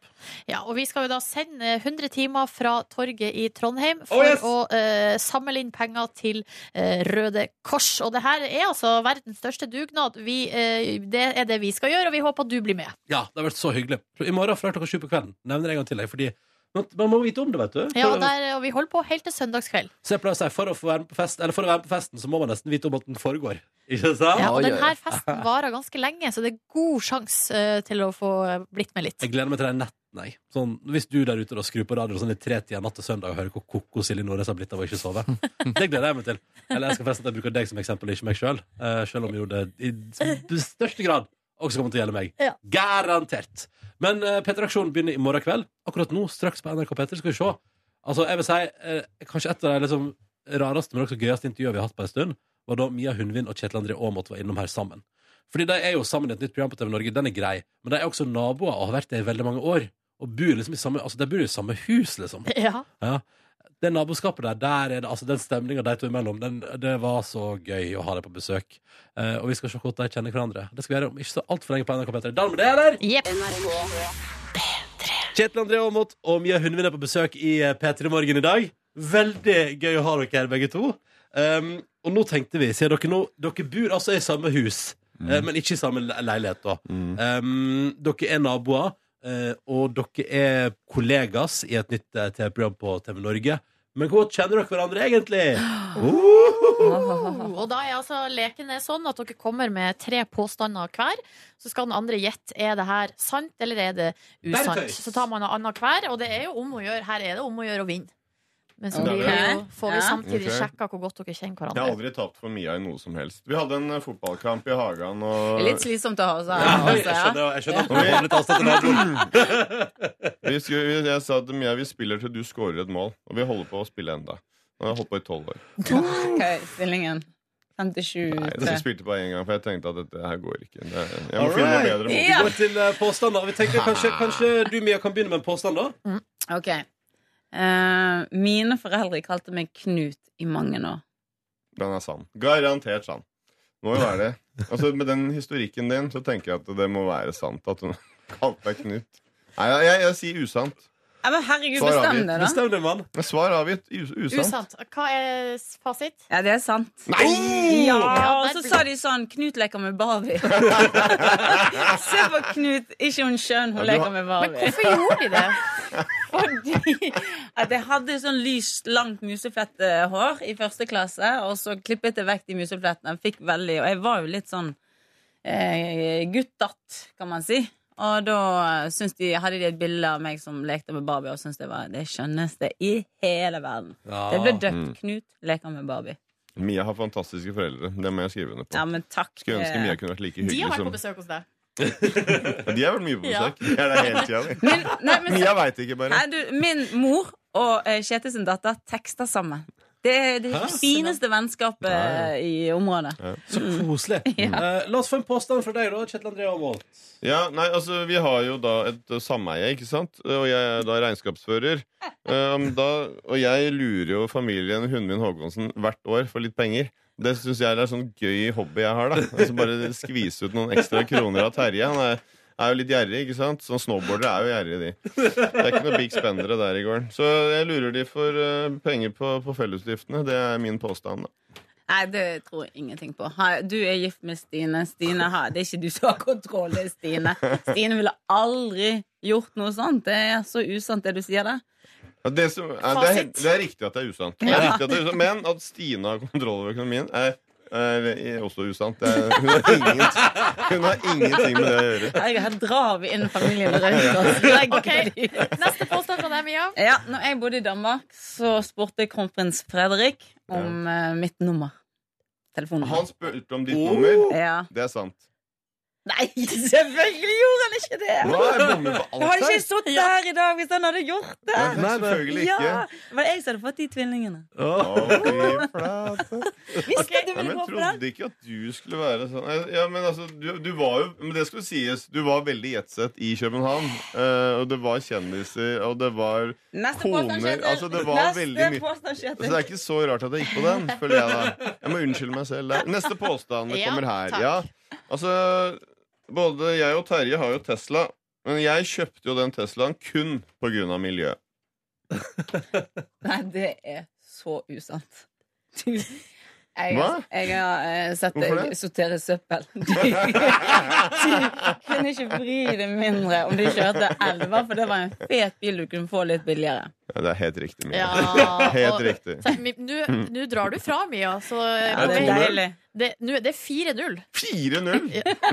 Ja, og vi skal jo da sende 100 timer fra torget i Trondheim for
Oh, yes!
å uh, samle inn penger til uh, Røde Kors. Og det her er altså verdens største dugnad. Vi, uh, det er det vi skal gjøre, og vi håper at du blir med.
Ja, det har vært så hyggelig. I morgen fra klokka sju på kvelden nevner jeg en gang til deg, fordi Man må vite om det, vet du.
Ja,
For-
der, og vi holder på helt til søndagskveld.
Så jeg pleier å si, for å, få være med på fest, eller for å være med på festen, så må man nesten vite om at den foregår. Ikke sant?
Ja, og denne festen varer ganske lenge, så det er god sjanse eh, til å få blitt med litt.
Jeg gleder meg til den netten, jeg. Sånn, hvis du der ute da skrur på radioen sånn i tider natt til søndag og hører hvor koko Silje Nordnes har blitt av å ikke sove. Det gleder jeg meg til. Eller jeg skal forresten at jeg bruker deg som eksempel, ikke meg sjøl. Selv. selv om jo det i største grad også kommer til å gjelde meg.
Ja.
Garantert. Men uh, P3-aksjonen begynner i morgen kveld. Akkurat nå, straks på NRK P3. Skal vi se. Altså, jeg vil si eh, Kanskje et av de liksom, rareste, men også gøyeste intervjuene vi har hatt på en stund, var da Mia Hundvin og Kjetil André Aamodt var innom her sammen. Fordi de er jo sammen i et nytt program på TV Norge. Den er grei. Men de er også naboer og har vært det i veldig mange år. Og bor liksom i samme, altså de bor i samme hus, liksom. *laughs*
Ja.
Ja. Det naboskapet der, der er det, altså den stemninga de to imellom, den, det var så gøy å ha dem på besøk. Eh, og vi skal se hvordan de kjenner hverandre. Det skal vi gjøre om ikke så altfor lenge på NRK P3. Dan med det, eller? Kjetil André Aamodt og Mia Hundvin er på besøk i eh, P3 Morgen i dag. Veldig gøy å ha dere her, begge to. Um, og nå tenkte vi, siden dere nå Dere bor altså i samme hus, eh, men ikke i samme le- leilighet, da. Um, dere er naboer, eh, og dere er kollegas i et nytt eh, TV-program på TV Norge. Men hvor kjenner dere hverandre egentlig? *gasps*
Og da er altså leken er sånn at dere kommer med tre påstander hver. Så skal den andre gjette er det her sant eller er det usant. Så tar man noe annet hver, og det er jo om å gjøre. Her er det om å gjøre å vinne. Men så blir det jo, får vi samtidig
okay.
sjekka hvor godt dere kjenner hverandre.
Jeg har aldri tapt for Mia i noe som helst. Vi hadde en eh, fotballkamp i hagen og
litt slitsomt å ha oss her.
Ja,
altså,
jeg skjønner- jeg skjønner at
Ja.
har litt avstand til naboen. *laughs* Vi skulle, vi- jeg sa til Mia vi spiller til du scorer et mål, og vi holder på å spille enda. Nå har jeg holdt på i tolv år.
Hva er stillingen? 57
Nei, jeg spilte bare én gang, for jeg tenkte at dette her går ikke. Det, jeg må finne noe bedre.
Vi går til eh, påstander. Vi tenker kanskje, *laughs* kanskje du, Mia, kan begynne med en påstand, da?
Ok. Eh, mine foreldre kalte meg Knut i mange år.
Den er sann. Garantert sann. Må jo være det. Altså, med den historikken din så tenker jeg at det må være sant at hun *laughs* kalte deg Knut. Nei, jeg, jeg, jeg sier usant.
Ja, men herregud,
Svar
bestem
avgitt.
det, da.
Bestem det, mann.
Men Svar avgitt. Us usant.
Usant. Hva er fasit?
Ja, det er sant.
Nei!
Ja,
Ja,
og så sa de sånn Knut leker med Barbie. *laughs* Se på Knut. Ikke hun skjønn, hun
Ja, du
leker med Barbie.
Men hvorfor gjorde de det? *laughs*
Fordi at jeg hadde sånn lyst, langt museflettehår i første klasse, og så klippet jeg vekk de museflettene. Fikk veldig, og jeg var jo litt sånn eh, guttatt, kan man si. Og da de, hadde de et bilde av meg som lekte med Barbie, og syntes det var det skjønneste i hele verden.
Ja.
Det ble døpt.
Mm.
Knut leker med Barbie.
Mia har fantastiske foreldre. Det må jeg skrive under på.
Ja, men takk.
Skulle ønske Mia kunne vært like hyggelig
De har vært på besøk hos deg. *laughs*
Ja, De har vært mye på
Ja.
besøk. Er helt tida. *laughs*
Nei, men
Mia veit ikke, bare.
Nei, du, min mor og uh, Kjetil sin datter tekster sammen. Det er det
Hæ?
fineste vennskapet
Ja,
i området.
Så koselig. *laughs* Eh, la oss få en påstand fra deg, da, Kjetil André Aamodt.
Ja, nei, altså Vi har jo da et uh, sameie, ikke sant? Og jeg er da regnskapsfører. Um, da, og jeg lurer jo familien Hundvin Håkonsen hvert år for litt penger. Det syns jeg er sånn gøy hobby jeg har. da Altså Bare skvise ut noen ekstra kroner av Terje. Han er, er jo litt gjerrig, ikke sant? Sånn Snowboardere er jo gjerrige, de. Det er ikke noe big spendere der i gården. Så jeg lurer de for uh, penger på, på fellesutgiftene. Det er min påstand. da
Nei, det tror jeg ingenting på. Du er gift med Stine. Stine har, Det er ikke du som har kontroll, det er Stine. Stine ville aldri gjort noe sånt. Det er så usant, det du sier der.
Ja, det, som, det, er, det er riktig at det er usant. Det er riktig at det er usant. Men at Stine har kontroll over økonomien, er, er, er også usant. Det er, hun, har ingen, hun har ingenting med det å gjøre.
Herregud, Her drar vi inn familien rundt
okay. Neste påstand fra deg, Mia.
Ja, når jeg bodde i Danmark, så spurte kronprins Fredrik om ja. mitt nummer. Telefonen.
Han spurte om ditt nummer.
Ja.
Det er sant.
Nei, selvfølgelig gjorde han ikke det!
Hva, jeg bommer på alt
Jeg hadde ikke sittet her i dag hvis han hadde gjort det.
Nei, nei, selvfølgelig ikke.
Ja, det var jeg som hadde fått de tvillingene.
Oh, fy okay.
Visste du
Nei,
ville
men
gå den?
trodde ikke at du skulle være sånn Ja, men altså, du, du var jo Men det skulle sies, du var veldig jetset i København. Uh, og det var kjendiser, og det var
Neste
koner Altså, det var
Neste
veldig mye. Så det er ikke så rart at jeg gikk på den, føler jeg da. Jeg må unnskylde meg selv der. Neste påstand *laughs* kommer her.
takk.
Ja, altså Både jeg og Terje har jo Tesla, men jeg kjøpte jo den Teslaen kun på grunn av miljø. *laughs*
Nei, det er så usant. Du, Jeg,
Hva?
jeg har eh, sett deg sortere søppel. *laughs* Du kunne ikke bry deg mindre om du kjørte elva, for det var en fet bil du kunne få litt billigere.
Ja, det er helt riktig, Mia.
Ja, *laughs*
helt
og-
riktig.
Nå drar du fra, Mia. Så
Ja,
det er deilig.
Det, nå- det er 4-0.
4-0!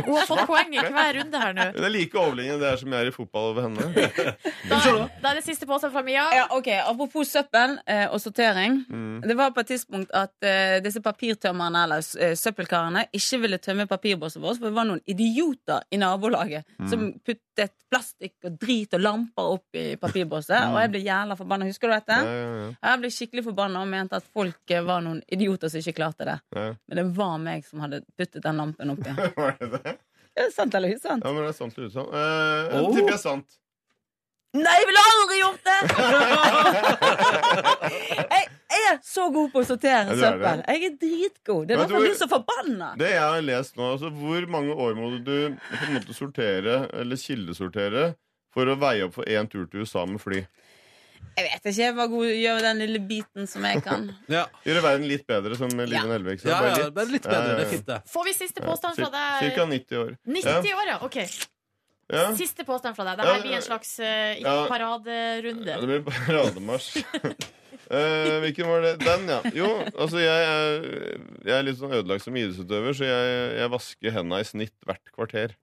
Hun har fått poeng i hver runde her nå.
Hun er like overlegen det er som jeg er i fotball over henne. *laughs*
Da, da er det siste påstand fra Mia.
Ja, ok, Apropos søppel eh, og sortering.
Mm.
Det var på et tidspunkt at eh, disse papirtømmerne eller eh, søppelkarene ikke ville tømme papirbåsen vår, for det var noen idioter i nabolaget
Mm.
som puttet plastikk og drit og lamper opp i papirbåset.
Mm.
Og jeg ble jævla forbanna. Husker du dette?
Ja, ja, ja.
Jeg ble skikkelig forbanna og mente at folk eh, var noen idioter som ikke klarte det.
Ja.
Men det var meg som hadde puttet den lampen oppi. *laughs*
Var det det?
Er det sant eller usant?
Ja, men det er sant eller usant. Eh,
Oh.
tipper jeg sant.
Nei, jeg ville aldri gjort det! *laughs* jeg er så god på å sortere
er
søppel. Jeg er dritgod. Det er derfor
jeg
du er så forbanna.
Det jeg har lest nå, altså Hvor mange år må du på en måte sortere, eller kildesortere, for å veie opp for én tur til USA med fly?
Jeg vet ikke. Jeg bare god i den lille biten som jeg kan. *laughs*
Gjøre verden litt bedre, som Liven Helvik sa.
Ja,
Bare
ja, bare litt bedre, det er fint, det.
Får vi siste påstand fra deg?
Cirka 90 år.
90 år, ja. Ok.
Ja.
Siste påstand fra deg.
Ja,
Dette blir en slags uh,
ja.
paraderunde.
Ja, det blir parademarsj. uh, *laughs* hvilken var det? Den, ja. Jo, altså jeg er, jeg er litt sånn ødelagt som idrettsutøver, så jeg, jeg vasker hendene i snitt hvert kvarter.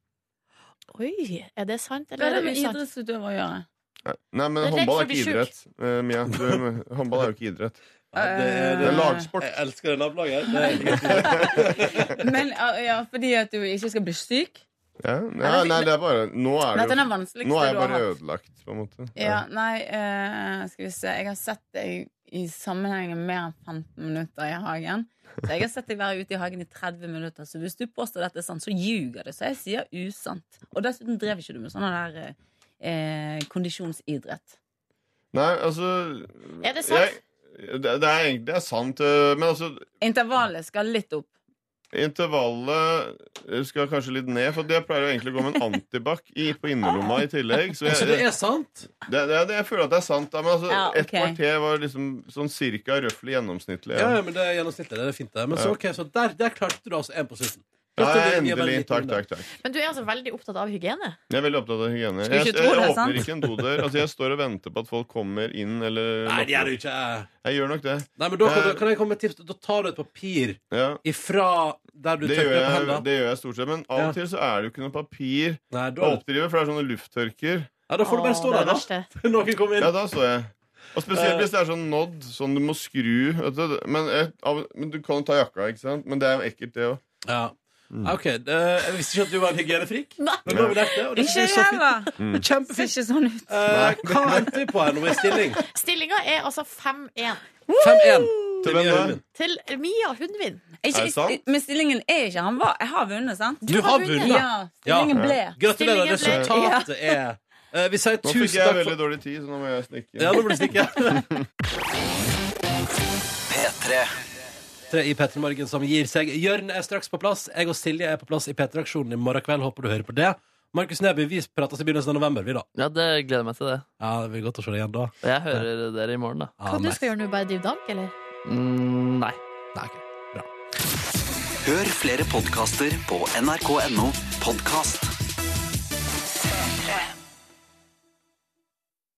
Oi, er det sant
Hva
eller
er det
er det
med idrettsutøver å gjøre?
Nei, Nei, men håndball er ikke idrett. Uh, Mia. Du, *laughs* håndball er jo ikke idrett.
det er-
Det er lagsport.
Jeg elsker det nabolaget. *laughs*
Men ja, fordi at du ikke skal bli syk?
Ja, ja, nei, det er bare Nå er, det jo, nå er jeg bare ødelagt, på en måte.
Ja, nei, uh, skal vi se. Jeg har sett deg i sammenheng mer enn 15 minutter i hagen. Så jeg har sett deg være ute i hagen i 30 minutter. Så hvis du påstår dette er sant, så ljuger du. Så jeg sier usant. Og dessuten drev ikke du med sånne der eh, kondisjonsidrett.
Nei, altså
Er det sant?
Jeg, det, det er egentlig det er sant, eh, men altså
Intervallet skal litt opp.
Intervallet skal kanskje litt ned, for jeg pleier jo egentlig å gå med en antibac på innerlomma i tillegg. Så jeg,
Altså, det er sant?
Det, det, det, jeg føler at det er sant. Da, men altså,
Ja,
okay.
Et
kvarter var liksom sånn cirka røftlig gjennomsnittlig.
Ja, ja, men det er gjennomsnittlig. Det er fint, det. Men så, okay, så der, der klarte du altså en på slutten.
Ja, endelig. Takk, takk, takk.
Men du er altså veldig opptatt av hygiene?
Jeg er veldig opptatt av hygiene. Jeg, Jeg,
jeg,
åpner ikke en dodør. Altså, jeg står og venter på at folk kommer inn eller
Nei, det gjør du ikke.
Jeg gjør nok det.
Nei, men da kan,
Eh,
kan jeg komme med tips. Da tar du et papir
Ja.
ifra der du
Det
tørker på hendene.
det gjør jeg stort sett, men av og til så er det jo ikke noe papir
Nei, da-
å oppdrive, for det er sånne lufttørker.
Ja, da får du bare stå
er
der, da. *laughs* Noen kommer inn.
Ja, da står jeg. Og spesielt hvis det er sånn nådd, sånn du må skru vet du. Men, men du kan jo ta jakka, ikke sant? Men det er jo ekkelt, det òg.
Ja. Ok, det, Jeg visste ikke at du var en hygienefrik. Men nå har vi lært det. Og det
Ikke
er så fint.
heller.
Mm.
Det er Kjempefint.
Ser ikke sånn ut.
Eh, hva endte vi på her nå med stilling?
Stillinga er altså 5-1.
5-1.
Til hvem da?
Til Mia, Hundvin.
Ikke,
Er det sant?
Men stillingen er ikke han var. Jeg har vunnet, sant?
Du har vunnet.
Ja, stillingen
Ja.
ble.
Gratulerer.
Stillingen ble-
Resultatet er eh, Vi sier
Nå fikk
tusen
jeg
takk
veldig
for
dårlig tid, så nå må jeg stikke.
Ja, nå blir det stikke. *laughs*
P3.
Tre i Petter Morgen som gir seg. Jørn er straks på plass. Jeg og Silje er på plass i P3-aksjonen i morgen kveld. Håper du hører på det. Markus Neby, vi prates i begynnelsen av november, vi, da.
Ja, det gleder meg til det.
Ja, det blir godt å se deg igjen da.
Og jeg hører dere i morgen, da.
Hva du skal gjøre nå? Bare drive dank, eller?
Mm, nei.
Nei, ok. Bra.
Hør flere podkaster på nrk.no podkast.